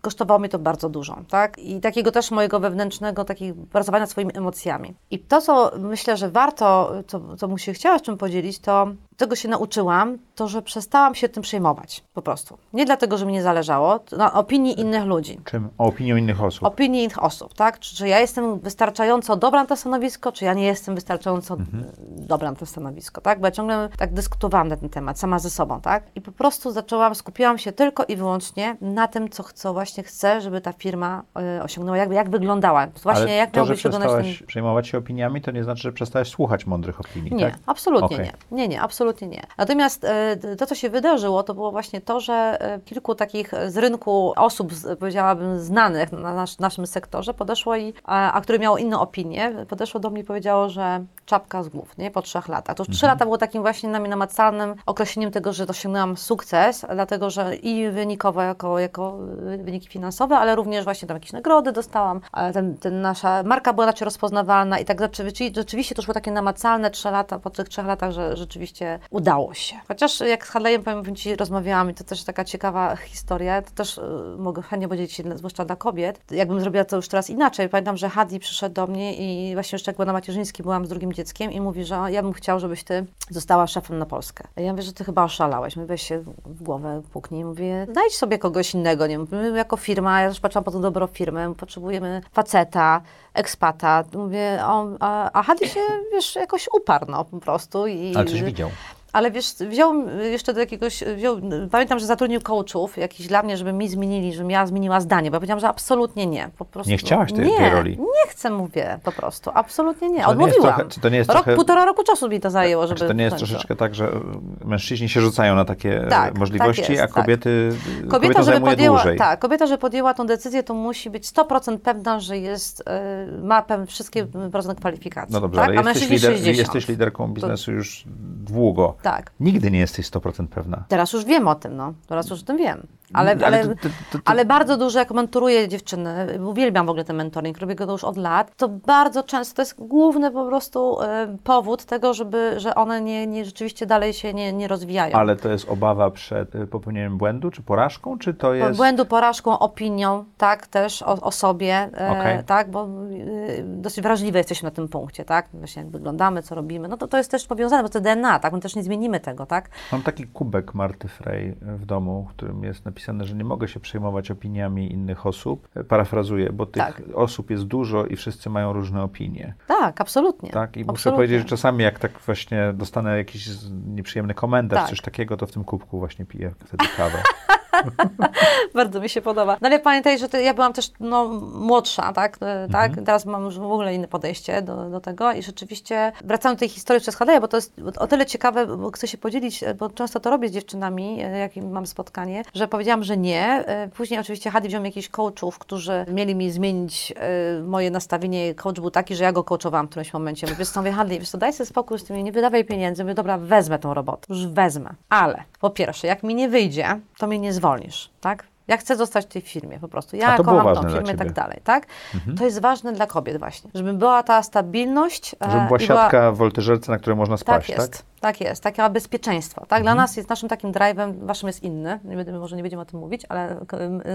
kosztowało mnie to bardzo dużo, tak? I takiego też mojego wewnętrznego, takiego pracowania swoimi emocjami. I to, co myślę, że warto, co, co mu się chciała z czym podzielić, to tego się nauczyłam, to, że przestałam się tym przejmować, po prostu. Nie dlatego, że mi nie zależało, na opinii innych ludzi. Czym? O opinią innych osób. Opinii innych osób, tak? Czy, czy ja jestem wystarczająco dobra na to stanowisko, czy ja nie jestem wystarczająco Mhm. dobra na to stanowisko, tak? Bo ja ciągle tak dyskutowałam na ten temat, sama ze sobą, tak? I po prostu zaczęłam, skupiłam się tylko i wyłącznie na tym, co, co właśnie chcę, żeby ta firma y, osiągnęła, jak, jak wyglądała. Właśnie Ale jak to, że przestałaś ten... przejmować się opiniami, to nie znaczy, że przestałaś słuchać mądrych opinii, Nie, tak? absolutnie Okej. nie. Nie, nie, absolutnie nie. Natomiast e, to, co się wydarzyło, to było właśnie to, że e, kilku takich z rynku osób, powiedziałabym, znanych na nasz, naszym sektorze podeszło i, a, a które miało inną opinię, podeszło do mnie i powiedziało, że czapka z głów, nie? Po trzech latach. To już trzy lata było takim właśnie mnie namacalnym określeniem tego, że osiągnęłam sukces, dlatego, że i wynikowo jako, jako y, wyniki finansowe, ale również właśnie tam jakieś nagrody dostałam, ten, ten nasza marka była raczej rozpoznawalna i tak rzeczywiście, rzeczywiście to już było takie namacalne trzy lata, po tych trzech latach, że rzeczywiście udało się. Chociaż jak z Hadleyem, powiem Ci, rozmawiałam i to też taka ciekawa historia, to też y, mogę chętnie się, zwłaszcza dla kobiet, jakbym zrobiła to już teraz inaczej. Pamiętam, że Hadi przyszedł do mnie i właśnie jeszcze jak była na macierzyńskim, byłam z drugim dzieckiem i mówi, że ja bym chciał, żebyś Ty została szefem na Polskę. Ja mówię, że Ty chyba oszalałeś. Mówię, weź się w głowę puknij. Mówię, znajdź sobie kogoś innego. Nie? My jako firma, ja też patrzyłam po tą dobrą firmę, potrzebujemy faceta, ekspata. Mówię, on, a, a Hadi się, wiesz, jakoś uparł, no, po prostu. I, Ale coś widział. Ale wiesz, wziął jeszcze do jakiegoś, wziął, pamiętam, że zatrudnił coachów jakiś dla mnie, żeby mi zmienili, żebym ja zmieniła zdanie, bo ja powiedziałam, że absolutnie nie, po prostu. Nie chciałaś tej- nie, tej roli? nie chcę, mówię, po prostu, absolutnie nie, to nie odmówiłam. trochę- to nie jest Rok, trochę- półtora roku czasu mi to zajęło, żeby Czy to nie jest troszeczkę tak, że mężczyźni się rzucają na takie e, Tak, możliwości, tak jest, a tak. kobiety, Kobieta, kobieta żeby podjęła, dłużej? tak, kobieta, żeby podjęła tą decyzję, to musi być 100% pewna, że jest, e, ma pewne wszystkie różne kwalifikacje. No dobrze, tak? ale a jesteś, lider, 60. jesteś liderką biznesu już długo. Tak. Nigdy nie jesteś 100% pewna. Teraz już wiem o tym, no. Teraz już o tym wiem. Ale, Ale ale, to- to- to- ale bardzo dużo, jak mentoruję dziewczyny, uwielbiam w ogóle ten mentoring, robię go już od lat, to bardzo często to jest główny po prostu e, powód tego, żeby, że one nie, nie, rzeczywiście dalej się nie, nie rozwijają. Ale to jest obawa przed y, popełnieniem błędu, czy porażką, czy to jest... Błędu, porażką, opinią, tak, też o, o sobie, e, Okej. tak, bo e, dosyć wrażliwe jesteśmy na tym punkcie, tak, właśnie jak wyglądamy, co robimy, no to to jest też powiązane, bo to DNA, tak, my też nie zmienimy tego, tak. Mam taki kubek Marty Frey w domu, w którym jest napisane, że nie mogę się przejmować opiniami innych osób. Parafrazuję, bo tych Tak. osób jest dużo i wszyscy mają różne opinie. Tak, absolutnie. Tak? I muszę absolutnie. powiedzieć, że czasami jak tak właśnie dostanę jakiś nieprzyjemny komentarz, Tak. coś takiego, to w tym kubku właśnie piję wtedy kawę. Bardzo mi się podoba. No ale pamiętaj, że ty, ja byłam też no, młodsza, tak? E, tak? Teraz mam już w ogóle inne podejście do, do tego i rzeczywiście wracam do tej historii przez Hadeja, bo to jest o tyle ciekawe, bo chcę się podzielić, e, bo często to robię z dziewczynami, e, jak mam spotkanie, że powiedziałam, że nie. E, Później oczywiście Hadi wziął jakichś coachów, którzy mieli mi zmienić e, moje nastawienie. Coach był taki, że ja go coachowałam w którymś momencie. Mówię, co, mówię, Hadi, wiesz co, daj sobie spokój z tym, nie wydawaj pieniędzy. Mówię, dobra, wezmę tą robotę, już wezmę. Ale po pierwsze, jak mi nie wyjdzie, to mnie nie zwolnisz, tak? Ja chcę zostać w tej firmie po prostu. Ja kocham tą firmę i tak dalej, tak? To jest ważne dla kobiet właśnie, żeby była ta stabilność. e, Żeby była siatka w woltyżerce, na której można tak spaść, jest. tak? Tak jest, takie bezpieczeństwo. Tak? Dla nas jest naszym takim drive'em, waszym jest inny, nie będziemy, może nie będziemy o tym mówić, ale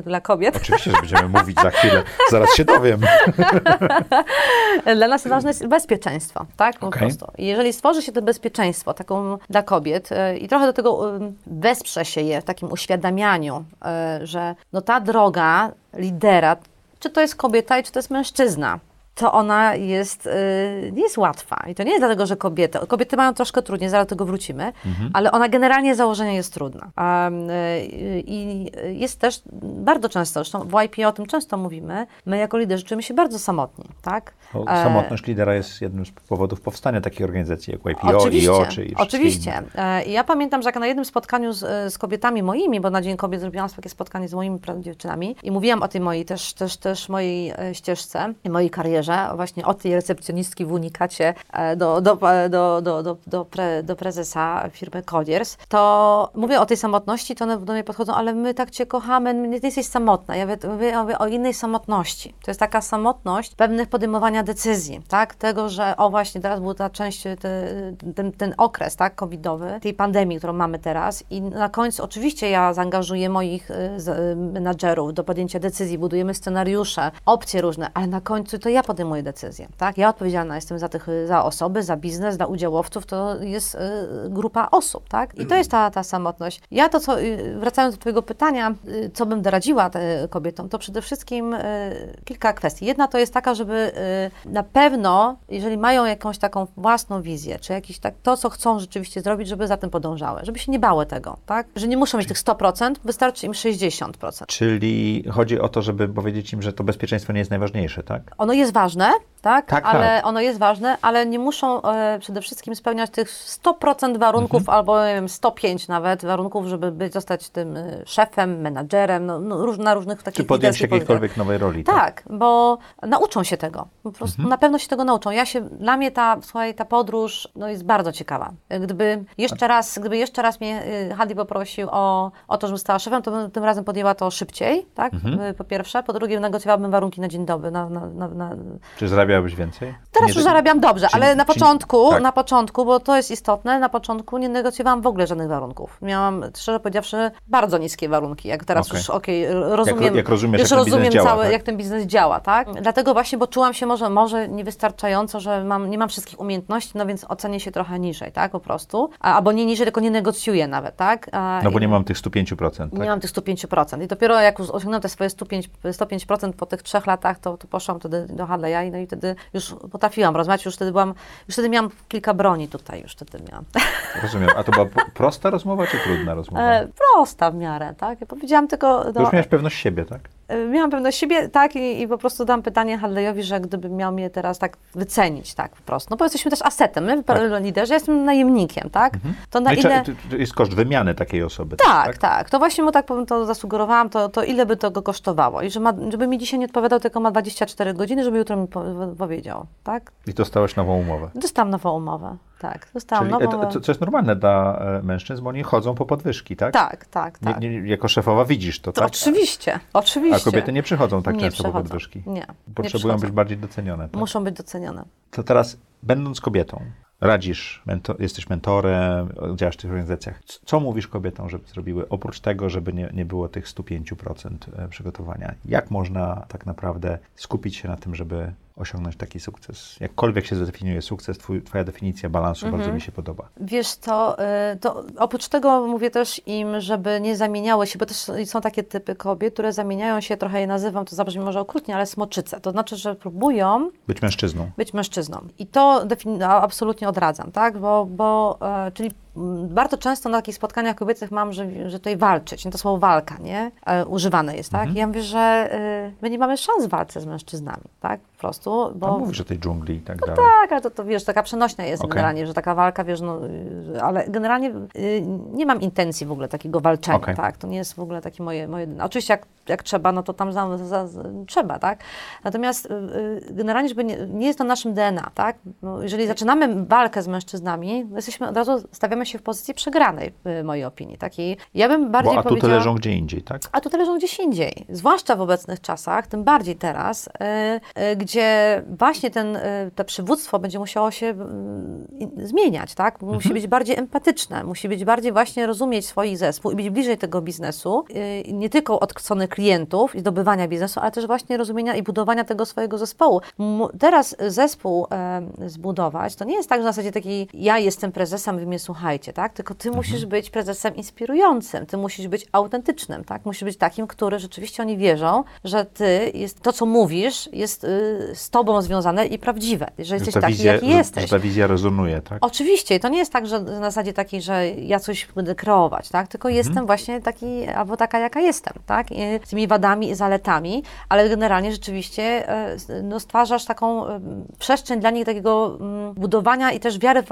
dla kobiet. Oczywiście, że będziemy mówić za chwilę. Zaraz się dowiem. Dla nas ważne jest bezpieczeństwo, tak? Po Okej. prostu. I jeżeli stworzy się to bezpieczeństwo taką dla kobiet e, i trochę do tego wesprze się je w takim uświadamianiu, e, że no ta droga lidera, czy to jest kobieta i czy to jest mężczyzna, to ona jest, e, nie jest łatwa. I to nie jest dlatego, że kobiety, kobiety mają troszkę trudniej, zaraz do tego wrócimy, ale ona generalnie z założenia jest trudna. E, I jest też bardzo często, zresztą w YP o tym często mówimy, my jako liderzy czujemy się bardzo samotni, tak? Bo E, samotność lidera jest jednym z powodów powstania takiej organizacji jak YPO, Oczywiście, IO czy i oczywiście. E, i Ja pamiętam, że jak na jednym spotkaniu z, z kobietami moimi, bo na Dzień Kobiet zrobiłam takie spotkanie z moimi dziewczynami i mówiłam o tej mojej też, też, też mojej e, ścieżce, i mojej karierze, właśnie o tej recepcjonistki w Unikacie e, do, do, do, do, do, do, pre, do prezesa firmy Colliers, to mówię o tej samotności, to one do mnie podchodzą, ale my tak Cię kochamy, nie, jesteś samotna. Ja mówię, mówię, o innej samotności. To jest taka samotność pewnych podejmowania decyzji, tak? Tego, że o właśnie teraz był ta część, te, ten, ten okres, tak, covidowy, tej pandemii, którą mamy teraz i na końcu oczywiście ja zaangażuję moich y, y, menadżerów do podjęcia decyzji, budujemy scenariusze, opcje różne, ale na końcu to ja podejmuję decyzje, tak? Ja odpowiedzialna jestem za tych, za osoby, za biznes, za udziałowców, to jest y, grupa osób, tak? I to jest ta, ta samotność. Ja to, co, y, wracając do Twojego pytania, y, co bym doradziła kobietom, to przede wszystkim y, kilka kwestii. Jedna to jest taka, żeby y, na pewno, jeżeli mają jakąś taką własną wizję, czy jakiś tak, to, co chcą rzeczywiście zrobić, żeby za tym podążały, żeby się nie bały tego, tak? Że nie muszą mieć tych 100%, wystarczy im 60%. Czyli chodzi o to, żeby powiedzieć im, że to bezpieczeństwo nie jest najważniejsze, tak? Ono jest ważne, tak? Tak, ale tak. ono jest ważne, ale nie muszą e, przede wszystkim spełniać tych 100% warunków, Mhm. albo nie wiem, 105 nawet warunków, żeby być, zostać tym e, szefem, menadżerem, no, no, róż, na różnych takich Czy podjąć jakiejkolwiek nowej roli, Tak, bo nauczą się tego. Po prostu Mhm. na pewno się tego nauczą. Ja się, dla mnie ta, słuchaj, ta podróż no, jest bardzo ciekawa. Gdyby jeszcze raz, gdyby jeszcze raz mnie y, Hadi poprosił o, o to, żebym stała szefem, to bym tym razem podjęła to szybciej, tak? Mhm. Y, Po pierwsze. Po drugie, negocjowałabym warunki na dzień dobry. Na, na, na, na... Czy zarabiałbyś więcej? Teraz Nie- już zarabiam dobrze, czy- ale na czy- początku, tak. na początku, bo to jest istotne, na początku nie negocjowałam w ogóle żadnych warunków. Miałam, szczerze powiedziawszy, bardzo niskie warunki. Jak teraz Okej. już, okej, rozumiem, jak rozumiesz, już jak ten biznes rozumiem działa, cały, tak? jak ten biznes działa, tak? Dlatego właśnie, bo czułam się może, może niewystarczająco, że mam, nie mam wszystkich umiejętności, no więc ocenię się trochę niżej, tak, po prostu. A, albo nie niżej, tylko nie negocjuję nawet, tak? A, No bo nie mam tych 105%, tak? nie mam tych 105%. I dopiero jak osiągnąłem te swoje 105%, 105% po tych trzech latach, to, to poszłam wtedy do Hadleya i, no i wtedy już potrafiłam rozmawiać, już wtedy byłam, już wtedy miałam kilka broni tutaj, już wtedy miałam. Rozumiem. A to była prosta rozmowa, czy trudna rozmowa? E, prosta w miarę, tak? Ja powiedziałam tylko, to no, już miałeś pewność siebie, tak? E, miałam pewność siebie, tak, i, i po prostu dam pytanie Hadleyowi, że gdyby miał mnie teraz tak wycenić, tak, po prostu. No bo jesteśmy też asetem, my, Tak. liderzy, ja jestem najemnikiem, tak? To na No ile... to jest koszt wymiany takiej osoby. Tak, tak, To właśnie mu tak powiem, to zasugerowałam, to, to ile by to go kosztowało. I że ma, żeby mi dzisiaj nie odpowiadał, tylko ma 24 godziny, żeby jutro mi po, powiedział, tak? I dostałeś nową umowę. Dostałam nową umowę, tak. Dostałam Czyli e, nową to, co jest normalne dla e, mężczyzn, bo oni chodzą po podwyżki, tak? Tak, tak, tak. Nie, nie, jako szefowa widzisz to, To tak? Oczywiście, oczywiście. A kobiety nie przychodzą tak Nie często po przychodzą. podwyżki. Nie, nie Potrzebują przychodzą. być bardziej docenione. Tak? Muszą być docenione. To teraz, będąc kobietą, radzisz, mento- jesteś mentorem, działasz w tych organizacjach. Co mówisz kobietom, żeby zrobiły, oprócz tego, żeby nie, nie było tych 105% e, przygotowania? Jak można tak naprawdę skupić się na tym, żeby osiągnąć taki sukces? Jakkolwiek się zdefiniuje sukces, twój, twoja definicja balansu Mhm. bardzo mi się podoba. Wiesz co, y, to oprócz tego mówię też im, żeby nie zamieniały się, bo też są takie typy kobiet, które zamieniają się, trochę je nazywam, to zabrzmi może okrutnie, ale smoczyce. To znaczy, że próbują Być mężczyzną. być mężczyzną. I to absolutnie odradzam, tak? Bo, bo e, czyli bardzo często na takich spotkaniach kobiecych mam, że, że tutaj walczyć, nie? to słowo walka, nie? E, używane jest, tak? I ja mówię, że e, my nie mamy szans w walce z mężczyznami, tak? Po prostu, Bo... mówisz o tej dżungli i tak dalej. Tak, ale to, to wiesz, taka przenośnia jest Okej. generalnie, że taka walka, wiesz, no, y, ale generalnie y, nie mam intencji w ogóle takiego walczenia, Okej. tak, to nie jest w ogóle takie moje, moje oczywiście jak, jak trzeba, no to tam za, za, za, trzeba, tak, natomiast y, y, generalnie, żeby nie, nie jest to naszym DNA, tak, no, jeżeli zaczynamy walkę z mężczyznami, to jesteśmy, od razu stawiamy się w pozycji przegranej, w mojej opinii. Takiej, ja bym bardziej Bo atuty leżą gdzie indziej, tak? A tutaj leżą gdzieś indziej, zwłaszcza w obecnych czasach, tym bardziej teraz, y, y, gdzie właśnie ten, y, to przywództwo będzie musiało się y, zmieniać, tak? Musi Mhm. być bardziej empatyczne, musi być bardziej właśnie rozumieć swój zespół i być bliżej tego biznesu, y, nie tylko od strony klientów i zdobywania biznesu, ale też właśnie rozumienia i budowania tego swojego zespołu. Teraz zespół e, zbudować, to nie jest tak, że na zasadzie takiej, ja jestem prezesem, wy mnie słuchajcie, tak? Tylko ty musisz być prezesem inspirującym, ty musisz być autentycznym, tak? Musisz być takim, który rzeczywiście oni wierzą, że ty, jest, to co mówisz, jest y, z tobą związane i prawdziwe, że jesteś ta taki, wizja, jaki że- jesteś. Że ta wizja rezonuje, tak? Oczywiście, to nie jest tak, że na zasadzie takiej, że ja coś będę kreować, tak? Tylko jestem właśnie taki, albo taka, jaka jestem, tak? I tymi wadami i zaletami, ale generalnie rzeczywiście e, no, stwarzasz taką e, przestrzeń dla nich takiego mm, budowania i też wiary w,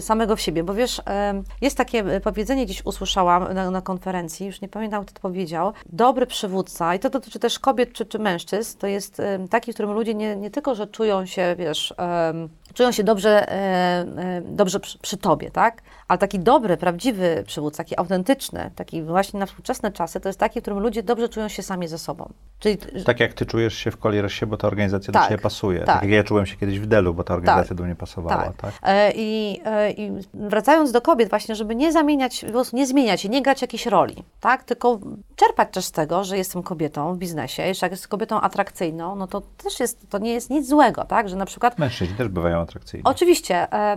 samego w siebie, bo wiesz, e, jest takie powiedzenie, gdzieś usłyszałam na, na konferencji, już nie pamiętam, kto to powiedział, dobry przywódca, i to dotyczy też kobiet czy, czy mężczyzn, to jest taki, w którym ludzie nie, nie tylko, że czują się, wiesz, czują się dobrze, dobrze przy, przy tobie, tak? Ale taki dobry, prawdziwy przywódca, taki autentyczny, taki właśnie na współczesne czasy, to jest taki, w którym ludzie dobrze czują się sami ze sobą. Czyli Tak jak ty czujesz się w Coliersie, bo ta organizacja Tak, do ciebie pasuje. Tak. tak. jak ja czułem się kiedyś w Delu, bo ta organizacja Tak, do mnie pasowała, tak? tak. E, I, e, I wracając do kobiet właśnie, żeby nie zamieniać, po prostu nie zmieniać i nie grać jakiejś roli, tak? Tylko czerpać też z tego, że jestem kobietą w biznesie, jeszcze jak jest kobietą atrakcyjną, no to też jest, to nie jest nic złego, tak? Że na przykład Mężczyźni też bywają atrakcyjni. Oczywiście. e,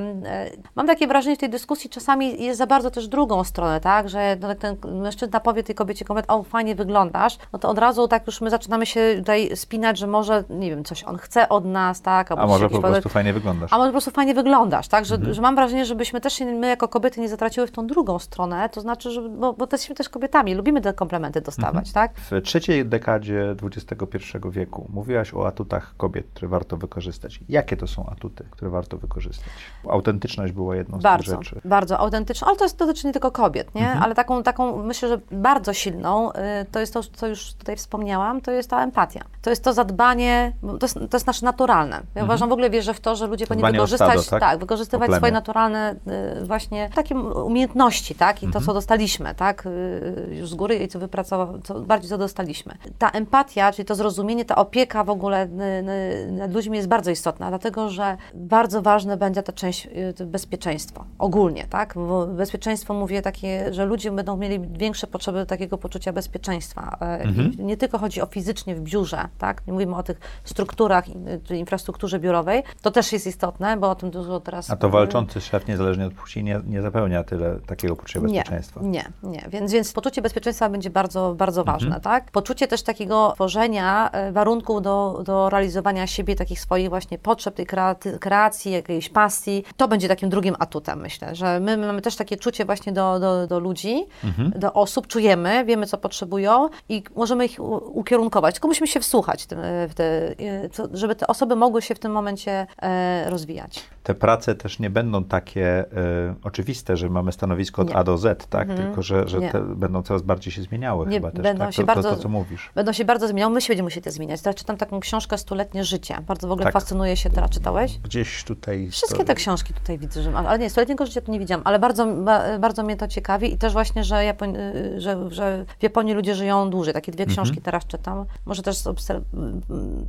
Mam takie wrażenie w tej dyskusji czasami jest za bardzo też drugą stronę, tak? Że no, jak ten mężczyzna powie tej kobiecie kobiet, o fajnie wyglądasz, no to od razu tak już my zaczynamy się tutaj spinać, że może, nie wiem, coś on chce od nas, tak? A może po prostu fajnie wyglądasz. a może po prostu fajnie wyglądasz, tak? Że, Mhm. że mam wrażenie, żebyśmy też się, my jako kobiety nie zatraciły w tą drugą stronę, to znaczy, że, bo, bo jesteśmy też kobietami, lubimy te komplementy dostawać, Mhm. tak? W trzeciej dekadzie XXI wieku mówiłaś o atutach kobiet, które warto wykorzystać. Jakie to są atuty, które warto wykorzystać? Autentyczność była jedną z Bardzo, tych rzeczy. bardzo autentyczną, ale to jest, dotyczy nie tylko kobiet, nie? Mhm. Ale taką, taką, myślę, że bardzo silną, y, to jest to, co już tutaj wspomniałam, to jest ta empatia. To jest to zadbanie, to jest, to jest nasze naturalne. Ja uważam, w ogóle wierzę w to, że ludzie powinni Mhm. Wykorzystać, stado, tak? O wykorzystywać swoje naturalne y, właśnie takie umiejętności, tak? I Mhm. to, co dostaliśmy, tak? Y, Już z góry i co wypracował, co bardziej co dostaliśmy. Ta empatia, czyli to zrozumienie, ta opieka w ogóle nad ludźmi jest bardzo istotna, dlatego, że bardzo ważne będzie ta część bezpieczeństwo, ogólnie, tak? Bo bezpieczeństwo mówię takie, że ludzie będą mieli większe potrzeby takiego poczucia bezpieczeństwa. E, Mhm. Nie tylko chodzi o fizycznie w biurze, tak? Nie mówimy o tych strukturach, infrastrukturze biurowej, to też jest istotne, bo o tym dużo teraz... A to walczący szef, niezależnie od płci, nie, nie zapełnia tyle takiego poczucia bezpieczeństwa. Nie, nie, nie. Więc, więc poczucie bezpieczeństwa będzie bardzo, bardzo Mhm. ważne, tak? Poczucie też takiego tworzenia e, warunków do, do realizowania siebie, takich swoich właśnie potrzeb, tej kreaty, kreacji, jakiejś pasji. To będzie takim drugim atutem, myślę, że my, my mamy też takie czucie właśnie do, do, do ludzi, Mhm. do osób, czujemy, wiemy, co potrzebują i możemy ich ukierunkować. Tylko musimy się wsłuchać, w te, e, żeby te osoby mogły się w tym momencie e, rozwijać. Te prace też nie będą takie e, oczywiste, że mamy stanowisko od Nie. A do Z, tak? Mhm. Tylko, że, że te będą coraz bardziej się zmieniały Nie, chyba też, będą tak? się to, bardzo- to, to, co mówisz. Będą się bardzo zmieniały, my się będziemy musieli to zmieniać. Teraz czytam taką książkę Stuletnie życie. Bardzo w ogóle Tak. fascynuje się teraz. Czytałeś? Gdzieś tutaj... Wszystkie to- te książki tutaj widzę, że, ale nie, Stuletniego życia to nie widziałam, ale bardzo, ba, bardzo mnie to ciekawi i też właśnie, że, Japoń, y, że, że w Japonii ludzie żyją dłużej. Takie dwie książki teraz czytam. Może też obser-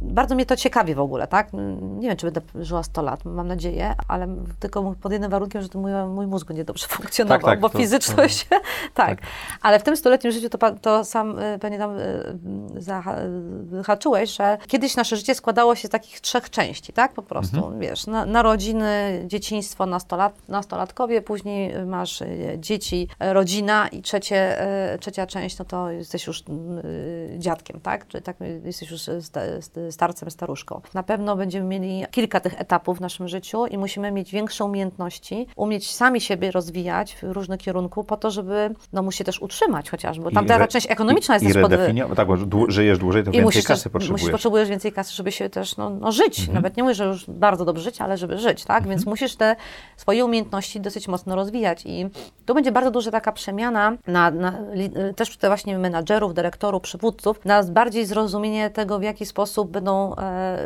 bardzo mnie to ciekawi w ogóle, tak? Nie wiem, czy będę żyła 100 lat, mam nadzieję, ale tylko pod jednym warunkiem, że to mój, mój mózg będzie dobrze funkcjonował, Tak, tak, bo to- fizyczność, tak. Ale w tym stuletnim życiu to, to sam y, pewnie tam y, zaha- wyhaczyłeś, że kiedyś nasze życie składało się z takich trzech części, tak? Po prostu, wiesz, na, narodziny, dzieciństwo, nastolat, nastolatkowie, później masz y, dzieci, y, rodzina i trzecie, y, trzecia część, no to jesteś już y, dziadkiem, tak? Czy tak, y, jesteś już sta, starcem, staruszką. Na pewno będziemy mieli kilka tych etapów w naszym życiu i musimy mieć większe umiejętności, umieć sami siebie rozwijać w różnych kierunku po to, żeby no, móc się też utrzymać chociażby. Tam ta część ekonomiczna jest I też pod, tak, bo dłu- żyjesz dłużej, to i więcej musisz kasy też, potrzebujesz. musisz, potrzebujesz więcej kasy, żeby się też no, no, żyć. Mhm. Nawet nie mówię, że już bardzo dobrze żyć, ale żeby żyć, tak? Więc musisz te swoje umiejętności dosyć mocno rozwijać. I tu będzie bardzo duża taka przemiana na, na, li- też tutaj właśnie menadżerów, dyrektorów, przywódców, na bardziej zrozumienie tego, w jaki sposób będą e,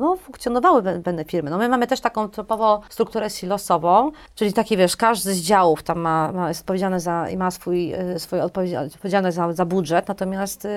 no, funkcjonowały pewne firmy. No, my mamy też taką typowo strukturę silosową, czyli takie, wiesz, każdy z działów tam ma, ma jest odpowiedzialny za, i ma swój, y, swoje odpowiedzialność za, za budżet, natomiast y,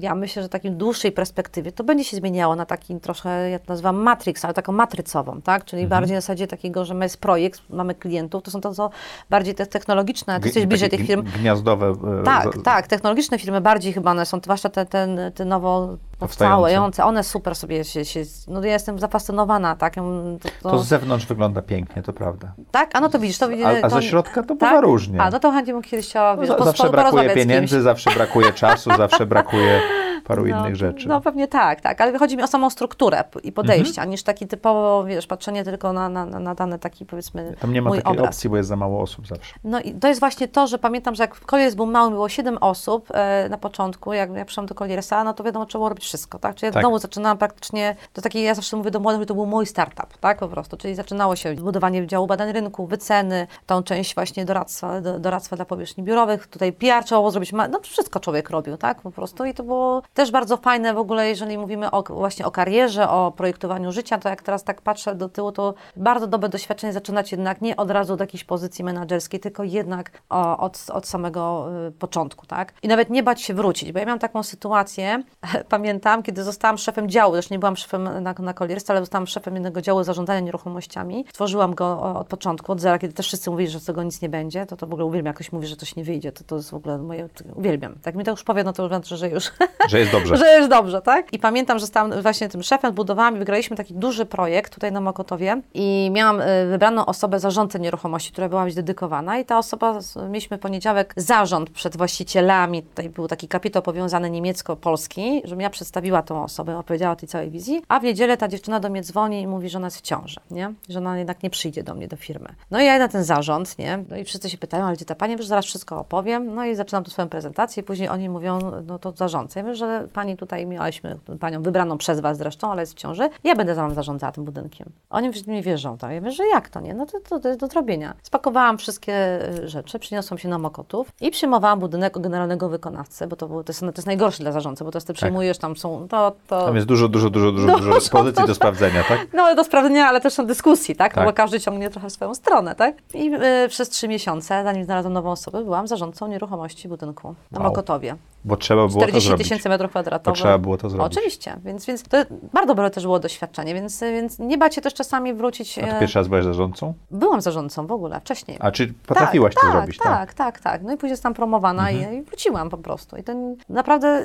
ja myślę, że w takiej dłuższej perspektywie to będzie się zmieniało na taki trochę, ja to nazywam matrix, ale taką matrycową, tak, czyli Mhm. bardziej na zasadzie takiego, że my jest projekt, mamy klientów, to są to co bardziej te technologiczne, G- jesteś bliżej tych firm, gni- Gniazdowe. e, tak, tak, technologiczne firmy bardziej chyba one są, zwłaszcza te, te, te nowo Powstające. one super sobie się, się no ja jestem zafascynowana, tak, to, to, To z zewnątrz wygląda pięknie, to prawda. tak, a no to widzisz, to widzisz, A, a ze środka to tak? bywa różnie. A, no to chętnie bym kiedyś chciała, wiesz, po- zawsze brakuje pieniędzy, zawsze brakuje czasu, zawsze brakuje paru no, innych rzeczy. No pewnie tak, tak, ale chodzi mi o samą strukturę i podejście, Mhm. niż taki typowo, wiesz, patrzenie tylko na, na, na dany taki, powiedzmy, Tam nie ma takiej obraz. opcji, bo jest za mało osób zawsze. No i to jest właśnie to, że pamiętam, że jak Colliers był mały, było 7 osób e, na początku, jak ja przyszłam do Colliersa, no to wiadomo, trzeba było robić wszystko, tak? Czyli ja Tak. znowu zaczynałam praktycznie, to takie, ja zawsze mówię do młodych, że to był mój startup, tak? Po prostu, czyli zaczynało się budowanie działu badań rynku, wyceny, tą część właśnie doradztwa, do, doradztwa dla powierzchni biurowych, tutaj PR trzeba było zrobić, no wszystko człowiek robił, tak? Po prostu i to było też bardzo fajne w ogóle, jeżeli mówimy o, właśnie o karierze, o projektowaniu życia, to jak teraz tak patrzę do tyłu, to bardzo dobre doświadczenie zaczynać jednak nie od razu od jakiejś pozycji menedżerskiej, tylko jednak od, od samego y, początku, tak? I nawet nie bać się wrócić, bo ja miałam taką sytuację, pamiętam, kiedy zostałam szefem działu, zresztą nie byłam szefem na, na Colliers, ale zostałam szefem jednego działu zarządzania nieruchomościami. Tworzyłam go od początku, od zera, kiedy też wszyscy mówili, że z tego nic nie będzie, to to w ogóle uwielbiam, jak ktoś mówi, że coś nie wyjdzie, to to jest w ogóle moje, uwielbiam. Tak mi to już powie, no to już znaczy, że już Że jest dobrze. że jest dobrze, tak? I pamiętam, że stałam właśnie tym szefem, budowałam i wygraliśmy taki duży projekt tutaj na Mokotowie i miałam y, wybraną osobę zarządcę nieruchomości, która była być dedykowana i ta osoba, mieliśmy poniedziałek zarząd przed właścicielami, tutaj był taki kapitał powiązany niemiecko-polski, żebym ja przedstawiła tą osobę, opowiedziała o tej całej wizji, a w niedzielę ta dziewczyna do mnie dzwoni i mówi, że ona jest w ciąży, nie? Że ona jednak nie przyjdzie do mnie, do firmy. No i ja na ten zarząd, nie? No i wszyscy się pytają, ale gdzie ta pani? Wiesz, zaraz wszystko opowiem. No i zaczynam tu swoją prezentację później oni mówią, no to zarządcę. Ja mówię, że pani tutaj miałyśmy panią wybraną przez was zresztą, ale jest w ciąży. Ja będę za wam zarządzała tym budynkiem. Oni mi wierzą, tak? Ja mówię, że jak to nie? No to, to, to jest do zrobienia. Spakowałam wszystkie y, rzeczy, przyniosłam się na Mokotów i przyjmowałam budynek generalnego wykonawcy, bo to, było, to, jest, to jest najgorsze dla zarządcy, bo to jest, ty przyjmujesz, tam są, to, to... Tam jest dużo, dużo, dużo, dużo, No, dużo są pozycji to- do sprawdzenia, tak? No, do sprawdzenia, ale też są dyskusji, tak? Tak. Bo każdy ciągnie trochę swoją stronę, tak? I y, przez trzy miesiące, zanim znalazłam nową osobę, byłam zarządcą nieruchomości budynku na Wow. Mokotowie. Bo trzeba było to 40 zrobić. tysięcy metrów Bo kwadratowych. trzeba było to zrobić. Oczywiście, więc, więc to bardzo dobre też było doświadczenie, więc, więc nie bać się też czasami wrócić. A ty e, pierwszy raz byłaś zarządcą? Byłam zarządcą w ogóle, wcześniej. A czy potrafiłaś tak, to tak, zrobić? Mhm. Tak, tak, tak. No i później zostałam promowana i, i wróciłam po prostu. I ten, naprawdę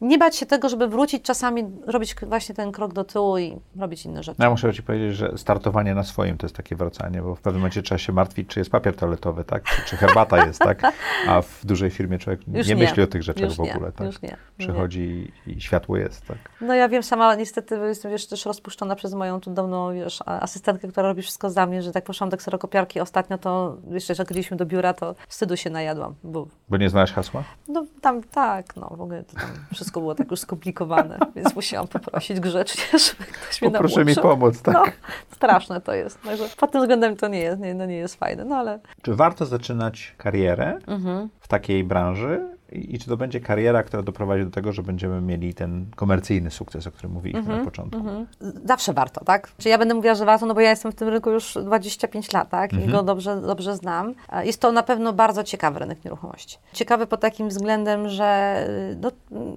nie bać się tego, żeby wrócić, czasami robić właśnie ten krok do tyłu i robić inne rzeczy. No ja muszę ci powiedzieć, że startowanie na swoim to jest takie wracanie, bo w pewnym momencie trzeba się martwić, czy jest papier toaletowy, tak? Czy, czy herbata jest, tak? A w dużej firmie człowiek nie nie. myśli o tych rzeczach W nie, ogóle, tak? już nie, nie. Przychodzi i, i światło jest, tak? No ja wiem sama, niestety jestem wiesz, też rozpuszczona przez moją cudowną wiesz, asystentkę, która robi wszystko za mnie, że tak poszłam do kserokopiarki ostatnio, to jeszcze jak gdzieśmy do biura, to wstydu się najadłam, bo Bo nie znasz hasła? no tam tak, no w ogóle to tam wszystko było tak już skomplikowane, więc musiałam poprosić grzecznie, żeby ktoś mnie Poproszę mi nauczył. pomóc, tak? No, straszne to jest. Także pod tym względem to nie jest, nie, no nie jest fajne, no ale Czy warto zaczynać karierę mhm. w takiej branży i, i czy to będzie kariera, która doprowadzi do tego, że będziemy mieli ten komercyjny sukces, o którym mówiliśmy Mhm, na początku? zawsze warto, tak? Czy ja będę mówiła, że warto, no bo ja jestem w tym rynku już 25 lat, tak? I Mhm. go dobrze, dobrze znam. E, Jest to na pewno bardzo ciekawy rynek nieruchomości. Ciekawy pod takim względem, że y, no,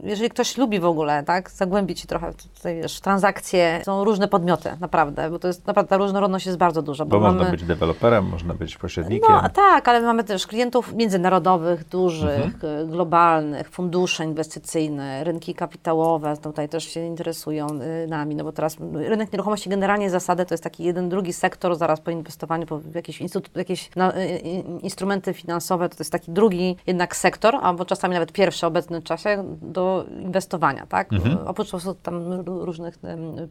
jeżeli ktoś lubi w ogóle, tak, zagłębić się trochę w- tutaj, wiesz, transakcje, są różne podmioty, naprawdę, bo to jest naprawdę, ta różnorodność jest bardzo duża. Bo mamy... można być deweloperem, można być pośrednikiem. No tak, ale mamy też klientów międzynarodowych, dużych, Mhm. Globalnych, fundusze inwestycyjne, rynki kapitałowe tutaj też się interesują y, nami, no bo teraz rynek nieruchomości generalnie zasady to jest taki jeden, drugi sektor zaraz po inwestowaniu po w jakieś, instytut, jakieś na, y, y, instrumenty finansowe, to jest taki drugi jednak sektor, albo czasami nawet pierwszy w obecnym czasie do inwestowania, tak? Mhm. Oprócz tam różnych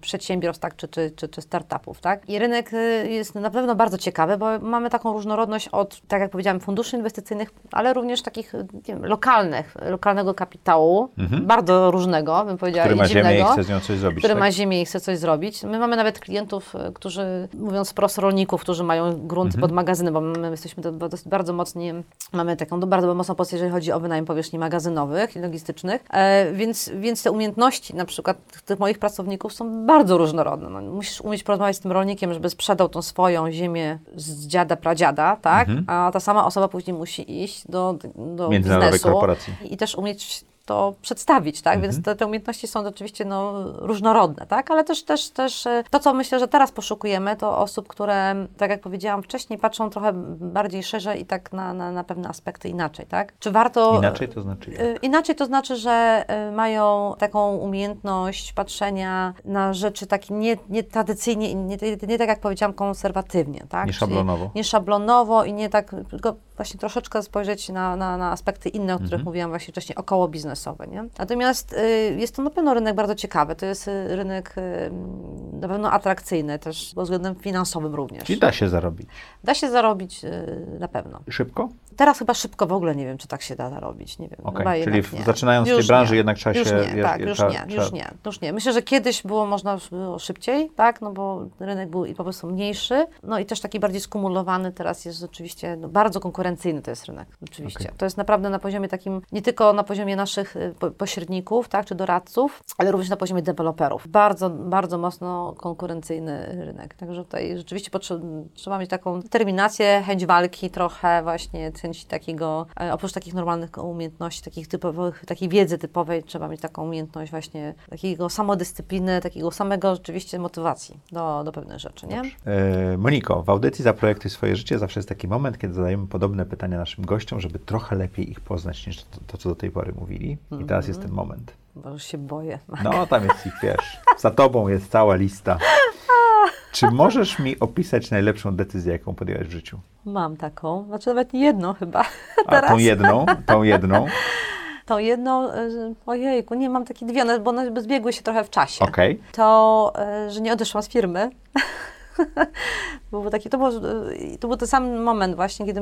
przedsiębiorstw, tak, czy, czy, czy, czy startupów, tak? I rynek jest na pewno bardzo ciekawy, bo mamy taką różnorodność od, tak jak powiedziałam, funduszy inwestycyjnych, ale również takich nie wiem, lokalnych lokalnych, lokalnego kapitału, bardzo różnego, bym powiedziała, Który ma ziemię i dziwnego, chce z nią coś zrobić. który tak? ma ziemię i chce coś zrobić. My mamy nawet klientów, którzy, mówiąc wprost, rolników, którzy mają grunty Mhm. pod magazyny, bo my jesteśmy bardzo mocni, mamy taką bardzo mocną pozycję, jeżeli chodzi o wynajem powierzchni magazynowych i logistycznych, e, więc, więc te umiejętności na przykład tych moich pracowników są bardzo różnorodne. No, musisz umieć porozmawiać z tym rolnikiem, żeby sprzedał tą swoją ziemię z dziada, pradziada, tak? Mhm. A ta sama osoba później musi iść do, do biznesu korporacji. i, też umieć to przedstawić, tak? Mhm. Więc te, te umiejętności są oczywiście no, różnorodne, tak? Ale też, też, też e, to, co myślę, że teraz poszukujemy, to osób, które, tak jak powiedziałam wcześniej, patrzą trochę bardziej szerzej i tak na, na, na pewne aspekty inaczej, tak? Czy warto... Inaczej to znaczy. jak? Y, Inaczej to znaczy, że y, mają taką umiejętność patrzenia na rzeczy takie nie, nie tradycyjnie, i nie, nie tak jak powiedziałam, konserwatywnie, tak? Nie szablonowo. Nie szablonowo i nie tak, tylko właśnie troszeczkę spojrzeć na, na, na aspekty inne, o których mówiłam właśnie wcześniej, około biznesowe, nie? Natomiast y, jest to na pewno rynek bardzo ciekawy, to jest y, rynek y, na pewno atrakcyjny też pod względem finansowym również. Czyli da się zarobić. Da się zarobić y, na pewno. Szybko? Teraz chyba szybko w ogóle nie wiem, czy tak się da zarobić. Nie wiem. Chyba czyli w- zaczynając w tej branży nie. jednak trzeba już się- Nie, je- tak, je- już trzeba- nie, trzeba- już nie, już nie. Myślę, że kiedyś było można było szybciej, tak, no bo rynek był i po prostu mniejszy, no i też taki bardziej skumulowany, teraz jest rzeczywiście no, bardzo konkurencyjny to jest rynek, oczywiście. Okej. To jest naprawdę na poziomie takim, nie tylko na poziomie naszych y, po, pośredników, tak, czy doradców, ale również na poziomie deweloperów. Bardzo, bardzo mocno konkurencyjny rynek, także tutaj rzeczywiście potrze- trzeba mieć taką determinację, chęć walki trochę właśnie, chęć takiego, e, oprócz takich normalnych umiejętności, takich typowych, takiej wiedzy typowej, trzeba mieć taką umiejętność właśnie takiego samodyscypliny, takiego samego rzeczywiście motywacji do, do pewnych rzeczy, nie? E, Moniko, w audycji Zaprojektuj swoje życie zawsze jest taki moment, kiedy zadajemy podobne pytania naszym gościom, żeby trochę lepiej ich poznać niż to, to co do tej pory mówili. I teraz jest ten moment. Bo już się boję. No, tam jest ich, wiesz, za tobą jest cała lista. Czy możesz mi opisać najlepszą decyzję, jaką podjęłaś w życiu? Mam taką, znaczy nawet jedną chyba. A Teraz. tą jedną, tą jedną, Tą jedną, y, ojejku, nie mam takie dwie, one, bo one zbiegły się trochę w czasie. okej. To, y, że nie odeszłam z firmy. Był taki, to, był, y, to był ten sam moment właśnie, kiedy,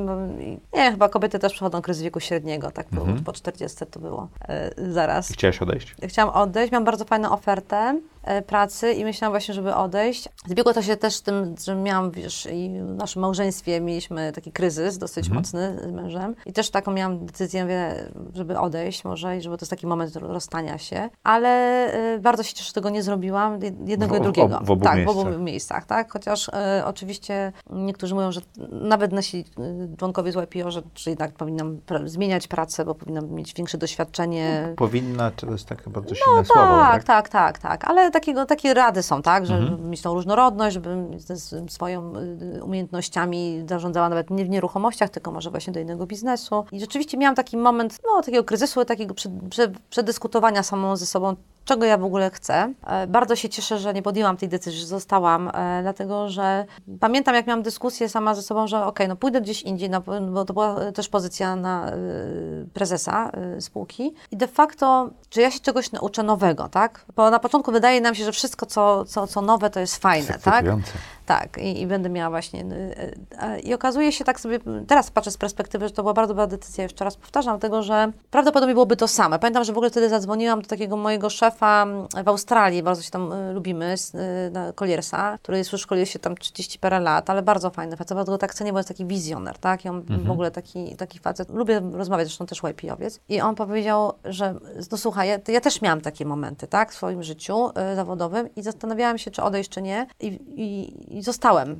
nie chyba kobiety też przechodzą kryzys wieku średniego, tak było, Mhm. po 40 to było zaraz. Chciałaś odejść? Chciałam odejść, miałam bardzo fajną ofertę pracy i myślałam właśnie, żeby odejść. Zbiegło to się też z tym, że miałam, wiesz, i w naszym małżeństwie mieliśmy taki kryzys dosyć Mhm. mocny z mężem i też taką miałam decyzję, mówię, żeby odejść może i żeby to jest taki moment rozstania się, ale e, bardzo się cieszę, że tego nie zrobiłam, jed- jednego W- i w- drugiego. w obu tak, w miejscach. obu miejscach, tak, chociaż e, oczywiście niektórzy mówią, że nawet nasi e, członkowie z YPO, że, że jednak powinnam pra- zmieniać pracę, bo powinnam mieć większe doświadczenie Powinna, to jest takie bardzo silne słowo, tak, tak? tak, tak, tak. Ale takiego, takie rady są, tak, że Mhm. mieć tą różnorodność, żeby ze swoją y, umiejętnościami zarządzała nawet nie w nieruchomościach, tylko może właśnie do innego biznesu. I rzeczywiście miałam taki moment, no, takiego kryzysu, takiego przed, przed, przedyskutowania samą ze sobą, czego ja w ogóle chcę. E, Bardzo się cieszę, że nie podjęłam tej decyzji, że zostałam, e, dlatego że pamiętam, jak miałam dyskusję sama ze sobą, że okej, no pójdę gdzieś indziej, na, bo to była też pozycja na e, prezesa spółki i de facto, czy ja się czegoś nauczę nowego, tak? Bo na początku wydaje nam się, że wszystko, co, co, co nowe, to jest fajne, tak? Tak, i, i będę miała właśnie. y, y, I okazuje się tak sobie, teraz patrzę z perspektywy, że to była bardzo dobra decyzja, jeszcze raz powtarzam, dlatego że prawdopodobnie byłoby to same. Pamiętam, że w ogóle wtedy zadzwoniłam do takiego mojego szefa mm, w Australii, bardzo się tam y, lubimy, Colliersa, który jest, już się tam 30 parę lat, ale bardzo fajny facet, bardzo go tak cenię, bo jest taki wizjoner, tak? I on w ogóle taki, taki facet, lubię rozmawiać, zresztą też YP-owiec. I on powiedział, że no słuchaj, ja, ja też miałam takie momenty, tak, w swoim życiu y, zawodowym i zastanawiałam się, czy odejść, czy nie i, i, i zostałem.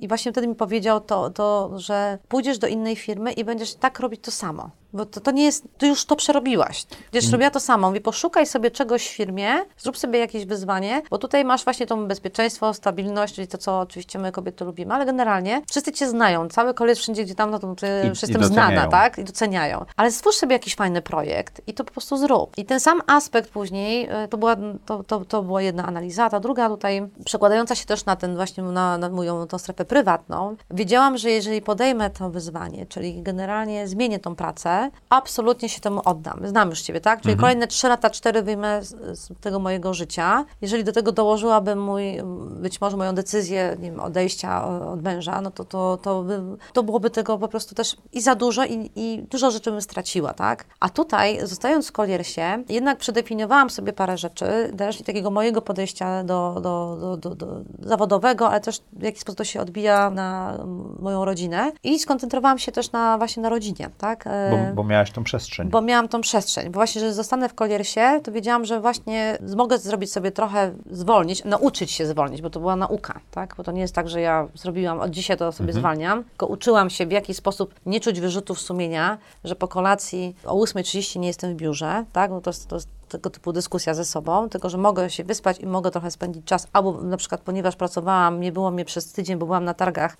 I właśnie wtedy mi powiedział to, to, że pójdziesz do innej firmy i będziesz tak robić to samo. Bo to, to nie jest, ty już to przerobiłaś. Będziesz robiła to samo. Mówi, poszukaj sobie czegoś w firmie, zrób sobie jakieś wyzwanie, bo tutaj masz właśnie to bezpieczeństwo, stabilność, czyli to, co oczywiście my kobiety lubimy, ale generalnie wszyscy cię znają. Cały koleś wszędzie, gdzie tam, no to ty I- jestem znana, tak? I doceniają. Ale stwórz sobie jakiś fajny projekt i to po prostu zrób. I ten sam aspekt później, y, to była, to, to, to była jedna analiza, ta druga tutaj przekładająca się też na ten właśnie, na, na moją tą strefę prywatną, wiedziałam, że jeżeli podejmę to wyzwanie, czyli generalnie zmienię tą pracę, absolutnie się temu oddam. Znam już Ciebie, tak? Czyli Mhm. kolejne 3 lata, 4 wyjmę z, z tego mojego życia. Jeżeli do tego dołożyłabym mój, być może moją decyzję nie wiem, odejścia od męża, no to, to, to, by, to byłoby tego po prostu też i za dużo i, i dużo rzeczy bym straciła, tak? A tutaj, zostając w koliersie, jednak przedefiniowałam sobie parę rzeczy, też i takiego mojego podejścia do, do, do, do, do zawodowego, ale też w jaki sposób to się odbija na moją rodzinę i skoncentrowałam się też na właśnie na rodzinie, tak? E, Bo, bo miałaś tą przestrzeń. bo miałam tą przestrzeń. Bo właśnie, że zostanę w koliersie, to wiedziałam, że właśnie mogę zrobić sobie trochę, zwolnić, nauczyć się zwolnić, bo to była nauka, tak? Bo to nie jest tak, że ja zrobiłam od dzisiaj to sobie zwalniam, tylko uczyłam się w jaki sposób nie czuć wyrzutów sumienia, że po kolacji o 8.30 nie jestem w biurze, tak? Bo to to jest tego typu dyskusja ze sobą, tylko że mogę się wyspać i mogę trochę spędzić czas, albo na przykład ponieważ pracowałam, nie było mnie przez tydzień, bo byłam na targach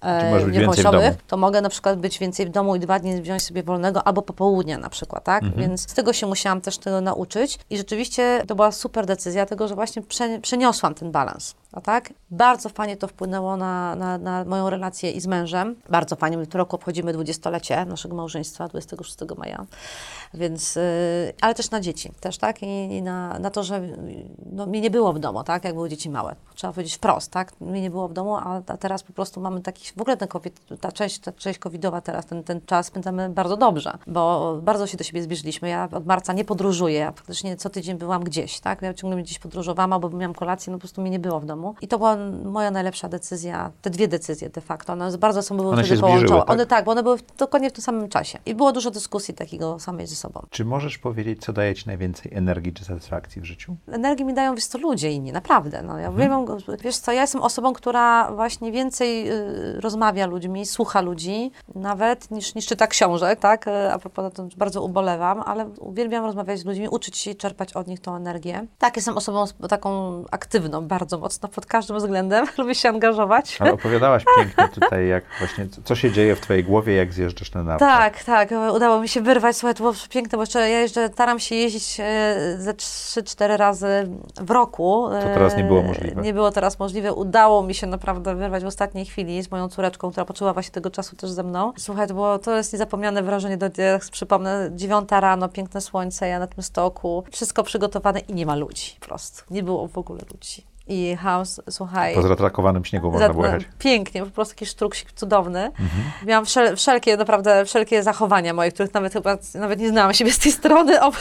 w nieruchomościowych, to mogę na przykład być więcej w domu i dwa dni wziąć sobie wolnego, albo popołudnia na przykład, tak? Więc z tego się musiałam też tego nauczyć i rzeczywiście to była super decyzja, tego, że właśnie prze, przeniosłam ten balans. A tak? Bardzo fajnie to wpłynęło na, na, na moją relację i z mężem. Bardzo fajnie, my w roku obchodzimy dwudziestolecie naszego małżeństwa, 26 maja. Więc, yy, ale też na dzieci, też, tak? I, i na, na to, że no, mnie nie było w domu, tak? Jak były dzieci małe. Trzeba powiedzieć wprost, tak? Mnie nie było w domu, a, a teraz po prostu mamy taki, w ogóle ten COVID, ta część, ta część covidowa teraz, ten, ten czas spędzamy bardzo dobrze, bo bardzo się do siebie zbliżyliśmy. Ja od marca nie podróżuję, ja faktycznie co tydzień byłam gdzieś, tak? Ja ciągle gdzieś podróżowałam, albo miałam kolację, no po prostu mnie nie było w domu. I to była moja najlepsza decyzja, te dwie decyzje de facto, one bardzo są były One wtedy połączone. tak? One tak, bo one były w- dokładnie w tym samym czasie. I było dużo dyskusji takiego samej ze sobą. Czy możesz powiedzieć, co daje ci najwięcej energii czy satysfakcji w życiu? energii mi dają, wiesz co, ludzie inni, naprawdę. No, Mhm. ja uwielbiam, wiesz co, ja jestem osobą, która właśnie więcej y, rozmawia ludźmi, słucha ludzi, nawet niż, niż czyta książek, tak? Y, A propos, to bardzo ubolewam, ale uwielbiam rozmawiać z ludźmi, uczyć się i czerpać od nich tą energię. Tak, jestem osobą taką aktywną, bardzo mocno pod każdym względem, lubię się angażować. Ale opowiadałaś pięknie tutaj, jak właśnie, co- się dzieje w twojej głowie, jak zjeżdżasz na nartach. Tak, tak. Udało mi się wyrwać. Słuchaj, to było piękne, bo jeszcze ja jeszcze staram się jeździć e, ze 3-4 razy w roku. To teraz nie było E, możliwe. Nie było teraz możliwe. Udało mi się naprawdę wyrwać w ostatniej chwili z moją córeczką, która poczuła właśnie tego czasu też ze mną. Słuchaj, to, było, to jest niezapomniane wrażenie. Do, jak przypomnę, dziewiąta rano, piękne słońce, ja na tym stoku, wszystko przygotowane i miałam ludzi po prostu. Nie było w ogóle ludzi. I s- słuchaj... Po zratrakowanym śniegu można było jechać. Pięknie, po prostu taki sztruksik cudowny. Mhm. Miałam wszel, wszelkie, naprawdę wszelkie zachowania moje, których nawet chyba nawet nie znałam siebie z tej strony. Ob,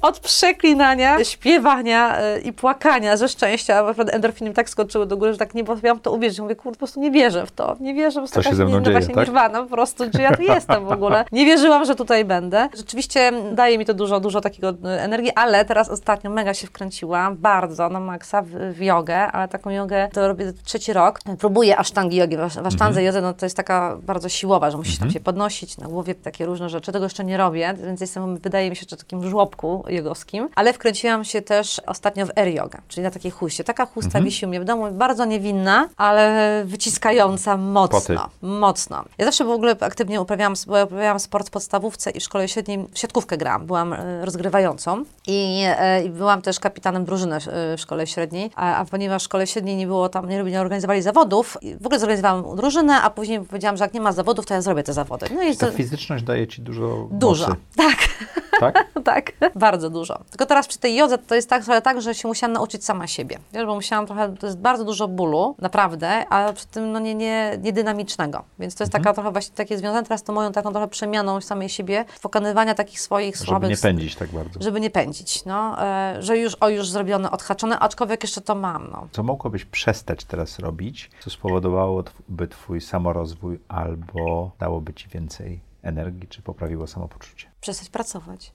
od przeklinania, śpiewania y, i płakania ze szczęścia. Naprawdę endorfiny mi tak skoczyły do góry, że tak nie potrafiłam to uwierzyć. Mówię, kurde, po prostu nie wierzę w to. Nie wierzę, po prostu Co się ze mną nie- dzieje, właśnie tak? nirwana po prostu, czy ja tu jestem w ogóle. Nie wierzyłam, że tutaj będę. Rzeczywiście daje mi to dużo, dużo takiego y, energii, ale teraz ostatnio mega się wkręciłam, bardzo na maksa w, w jogę, ale taką jogę to robię trzeci rok. Próbuję asztangi jogi. W asz- w asztandze Mhm. jodze no, to jest taka bardzo siłowa, że musisz tam się podnosić na głowie, takie różne rzeczy. Tego jeszcze nie robię, więc jestem, wydaje mi się, że w takim żłobku jogowskim. Ale wkręciłam się też ostatnio w air yoga, czyli na takiej chuście. Taka chusta Mhm. wisi u mnie w domu, bardzo niewinna, ale wyciskająca mocno. Poty. Mocno. Ja zawsze w ogóle aktywnie uprawiałam, bo ja uprawiałam sport w podstawówce i w szkole średniej, w siatkówkę grałam, byłam e, rozgrywającą i, e, i byłam też kapitanem drużyny e, w szkole średniej, a, a ponieważ w szkole średniej nie było tam, nie, nie organizowali zawodów, w ogóle zorganizowałam drużynę, a później powiedziałam, że jak nie ma zawodów, to ja zrobię te zawody. No i Ta to, fizyczność daje ci dużo dużo. mocy, Tak, tak? tak, bardzo dużo. Tylko teraz przy tej jodze to jest tak, że, tak, że się musiałam nauczyć sama siebie. Wiesz, bo musiałam trochę, to jest bardzo dużo bólu, naprawdę, a przy tym no nie, nie, nie dynamicznego. Więc to jest Mhm. taka trochę właśnie takie związane teraz z tą moją taką trochę przemianą samej siebie, pokonywania takich swoich Żeby słabych nie pędzić tak bardzo. żeby nie pędzić, no, e, że już, o, już zrobione, odhaczone, aczkolwiek jeszcze to mam, no. Co mogłabyś przestać teraz robić, co spowodowałoby twój samorozwój albo dałoby ci więcej energii, czy poprawiło samopoczucie? Przestać pracować.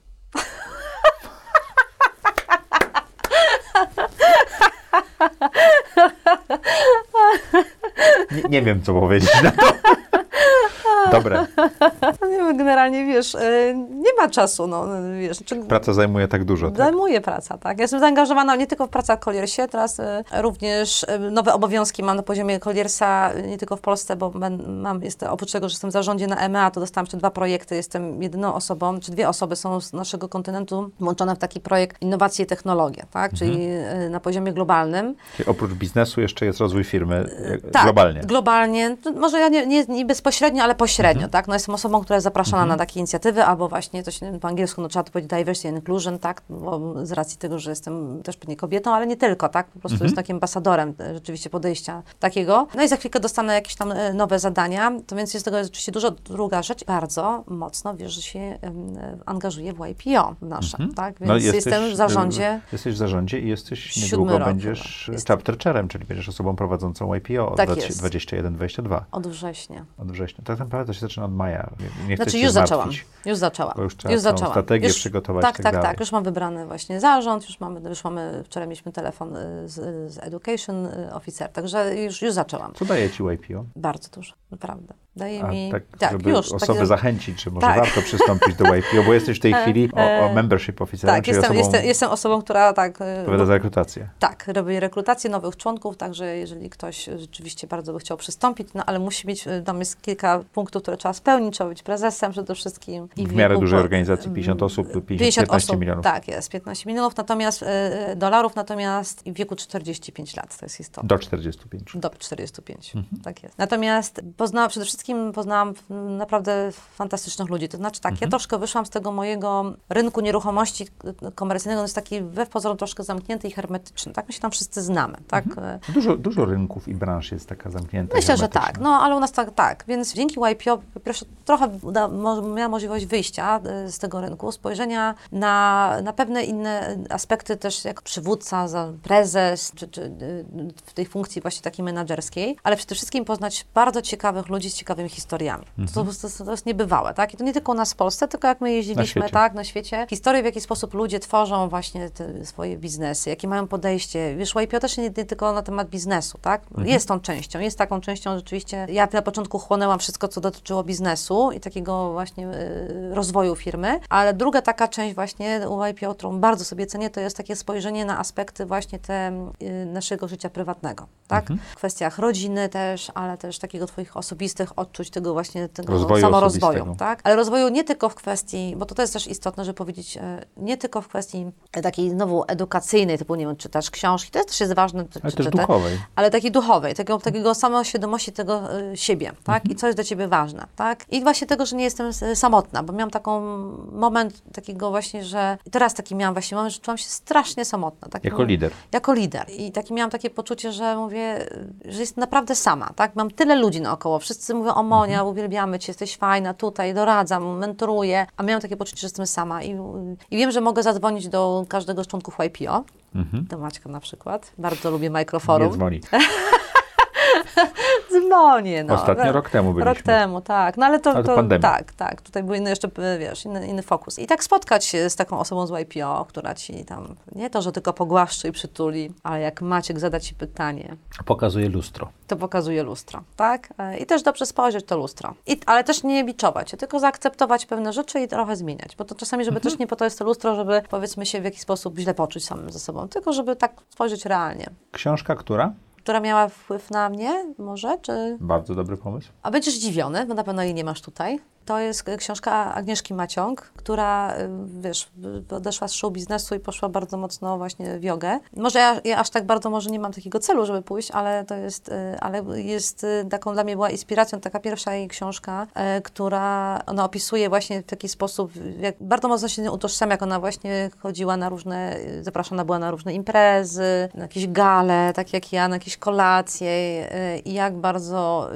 Nie, nie wiem, co powiedzieć na to. Dobre. No generalnie, wiesz, e, nie ma czasu, no, wiesz. Czy, Praca zajmuje tak dużo, tak? Zajmuje praca, tak. Ja jestem zaangażowana nie tylko w pracach koliersie, teraz e, również e, nowe obowiązki mam na poziomie koliersa, e, nie tylko w Polsce, bo mam, jest, oprócz tego, że jestem w zarządzie na EMEA, to dostałam jeszcze dwa projekty, jestem jedyną osobą, czy dwie osoby są z naszego kontynentu włączone w taki projekt innowacje i technologie, tak, czyli e, na poziomie globalnym. Czyli oprócz biznesu jeszcze jest rozwój firmy Tak, globalnie. Globalnie. To może ja nie, nie, nie bezpośrednio, ale pośrednio, tak? No jestem osobą, która jest zapraszana na takie inicjatywy, albo właśnie to się po angielsku, no trzeba to powiedzieć diversity and inclusion, tak? Bo z racji tego, że jestem też pewnie kobietą, ale nie tylko, tak? Po prostu jestem takim ambasadorem e, rzeczywiście podejścia takiego. No i za chwilkę dostanę jakieś tam e, nowe zadania, to więc jest tego rzeczywiście dużo. Druga rzecz, bardzo mocno, wiesz, że się e, angażuję w YPO nasze, tak? Więc No, jesteś, jestem w zarządzie. Jesteś w zarządzie i jesteś niedługo będziesz chyba. Chapter chairem, czyli będziesz osobą prowadzącą YPO od Tak 21-22 Od września. od września. Tak naprawdę to się zaczyna od maja. Nie, Znaczy już zaczęłam. Już zaczęłam. Już trzeba już zaczęłam. strategię już, przygotować Tak, tak tak, tak. Już mam wybrany właśnie zarząd, już mamy, już mamy wczoraj mieliśmy telefon y, z, z Education y, Officer, także już, już zaczęłam. Co daje ci YPO? Bardzo dużo, naprawdę. Daje A mi... tak, żeby już. osoby takie- zachęcić, czy może Tak. warto przystąpić do YPO, bo jesteś w tej chwili o, o e, membership officerem, Tak, jestem, osobą jestem, jestem osobą, która tak... y, odpowiada za rekrutację. Tak, robię rekrutację nowych członków, także jeżeli ktoś rzeczywiście bardzo by chciał przystąpić, no ale musi mieć, tam jest kilka punktów, które trzeba spełnić, trzeba być prezesem przede wszystkim. I W miarę wieku dużej organizacji, 50 osób, 50, 50 15 osób, milionów. Tak, jest, 15 milionów, natomiast y, dolarów, natomiast w wieku 45 lat, to jest istotne. Do 45. Do 45, Mhm. tak jest. Natomiast poznałam, przede wszystkim poznałam mm, naprawdę fantastycznych ludzi. To znaczy tak, Mhm. ja troszkę wyszłam z tego mojego rynku nieruchomości komercyjnego, on jest taki we pozorom troszkę zamknięty i hermetyczny, tak? My się tam wszyscy znamy, tak? Mhm. Dużo, dużo rynków i branż jest taka zamknięta. Myślę, że tak, no ale u nas tak, tak. Więc dzięki YPO po pierwsze trochę uda, miałam możliwość wyjścia y, z tego rynku, spojrzenia na, na pewne inne aspekty też jak przywódca, prezes, czy, czy y, w tej funkcji właśnie takiej menedżerskiej, ale przede wszystkim poznać bardzo ciekawych ludzi z ciekawymi historiami. To, to, to, to jest niebywałe, tak? I to nie tylko u nas w Polsce, tylko jak my jeździliśmy, świecie. tak, na świecie. Historie, w jaki sposób ludzie tworzą właśnie swoje biznesy, jakie mają podejście. Wiesz, YPO też nie, nie tylko na temat biznesu, tak? Jest tą częścią, jest taką częścią rzeczywiście. Ja na początku chłonęłam wszystko, co dotyczyło biznesu i takiego właśnie y, rozwoju firmy, ale druga taka część właśnie u YPO, którą bardzo sobie cenię, to jest takie spojrzenie na aspekty właśnie te y, naszego życia prywatnego, tak? W kwestiach rodziny też, ale też takiego twoich osobistych odczuć, tego właśnie tego Rozwoju samorozwoju, tak? Ale rozwoju nie tylko w kwestii, bo to, to jest też istotne, żeby powiedzieć, e, nie tylko w kwestii e, takiej znowu edukacyjnej, typu, nie wiem, czytasz książki, to też jest ważne, czy, Ale też duchowej. ale takiej duchowej, takiego, takiego samoświadomości tego y, siebie, tak? I co jest dla ciebie ważne, tak? I właśnie tego, że nie jestem s- samotna, bo miałam taką moment takiego właśnie, że teraz taki miałam właśnie moment, że czułam się strasznie samotna. Taki Jako lider. Jako lider. I taki miałam takie poczucie, że mówię, że jestem naprawdę sama, tak? Mam tyle ludzi naokoło, wszyscy mówią o Monia, uwielbiamy cię, jesteś fajna, tutaj, doradzam, mentoruję, a miałam takie poczucie, że jestem sama. I, i wiem, że mogę zadzwonić do każdego z członków YPO, do Maćka na przykład, bardzo lubię Nie Microforum. dzwoni. Dzwonię, no. Ostatnio No, rok temu byliśmy. Rok temu, tak. No ale to, Ale to to tak, tak. Tutaj był inny jeszcze, wiesz, inny, inny fokus. I tak spotkać się z taką osobą z YPO, która ci tam, nie to, że tylko pogłaszczy i przytuli, ale jak Maciek zada ci pytanie, Pokazuje lustro. to pokazuje lustro, tak? E, I też dobrze spojrzeć to lustro. I, ale też nie biczować się, tylko zaakceptować pewne rzeczy i trochę zmieniać. Bo to czasami, żeby Mhm. też nie po to jest to lustro, żeby powiedzmy się w jakiś sposób źle poczuć samym ze sobą, tylko żeby tak spojrzeć realnie. Książka, która? Która miała wpływ na mnie może, czy... Bardzo dobry pomysł. A będziesz zdziwiony, bo na pewno jej nie masz tutaj. To jest książka Agnieszki Maciąg, która, y, wiesz, y, odeszła z show biznesu i poszła bardzo mocno właśnie w jogę. Może ja, ja aż tak bardzo może nie mam takiego celu, żeby pójść, ale to jest, y, ale jest taką dla mnie była inspiracją taka pierwsza jej książka, która ona opisuje właśnie w taki sposób, jak bardzo mocno się utożsamia, jak ona właśnie chodziła na różne, zapraszana była na różne imprezy, na jakieś gale, tak jak ja, na jakieś kolacje i jak bardzo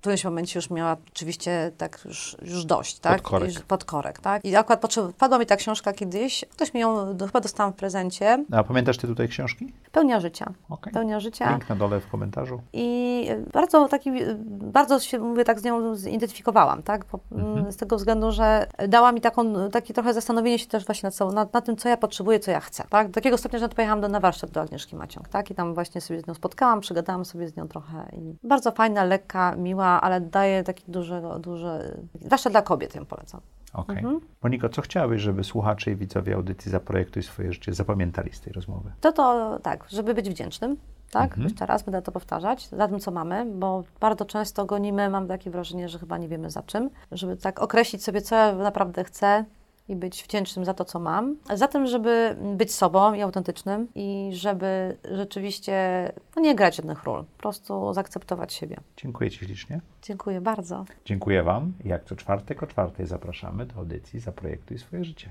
w którymś momencie już miała oczywiście tak już, już dość, tak? Podkorek. Już podkorek, tak? I akurat wpadła mi ta książka kiedyś, ktoś mi ją do, chyba dostałam w prezencie, A pamiętasz ty tutaj książki? Pełnia życia. Okej. Pełnia życia. Link na dole w komentarzu. I bardzo taki, bardzo się, mówię, tak z nią zidentyfikowałam, tak? Mhm. Z tego względu, że dała mi taką, takie trochę zastanowienie się też właśnie nad, sobą, nad, nad tym, co ja potrzebuję, co ja chcę, tak? Do takiego stopnia, że pojechałam do, na warsztat do Agnieszki Maciąg, tak? I tam właśnie sobie z nią spotkałam, przygadałam sobie z nią trochę i bardzo fajna, lekka, miła, ale daje taki duży, duży, zwłaszcza dla kobiet ją polecam. Okej. Mhm. Moniko, co chciałabyś, żeby słuchacze i widzowie audycji Zaprojektuj swoje życie zapamiętali z tej rozmowy? To to tak, żeby być wdzięcznym, tak? Mhm. Jeszcze raz będę to powtarzać, za tym, co mamy, bo bardzo często gonimy, mam takie wrażenie, że chyba nie wiemy za czym, żeby tak określić sobie, co ja naprawdę chcę i być wdzięcznym za to, co mam. Za tym, żeby być sobą i autentycznym i żeby rzeczywiście no nie grać jednych ról, po prostu zaakceptować siebie. Dziękuję Ci ślicznie. Dziękuję bardzo. Dziękuję Wam. Jak co czwartek o czwartej zapraszamy do audycji Zaprojektuj swoje życie.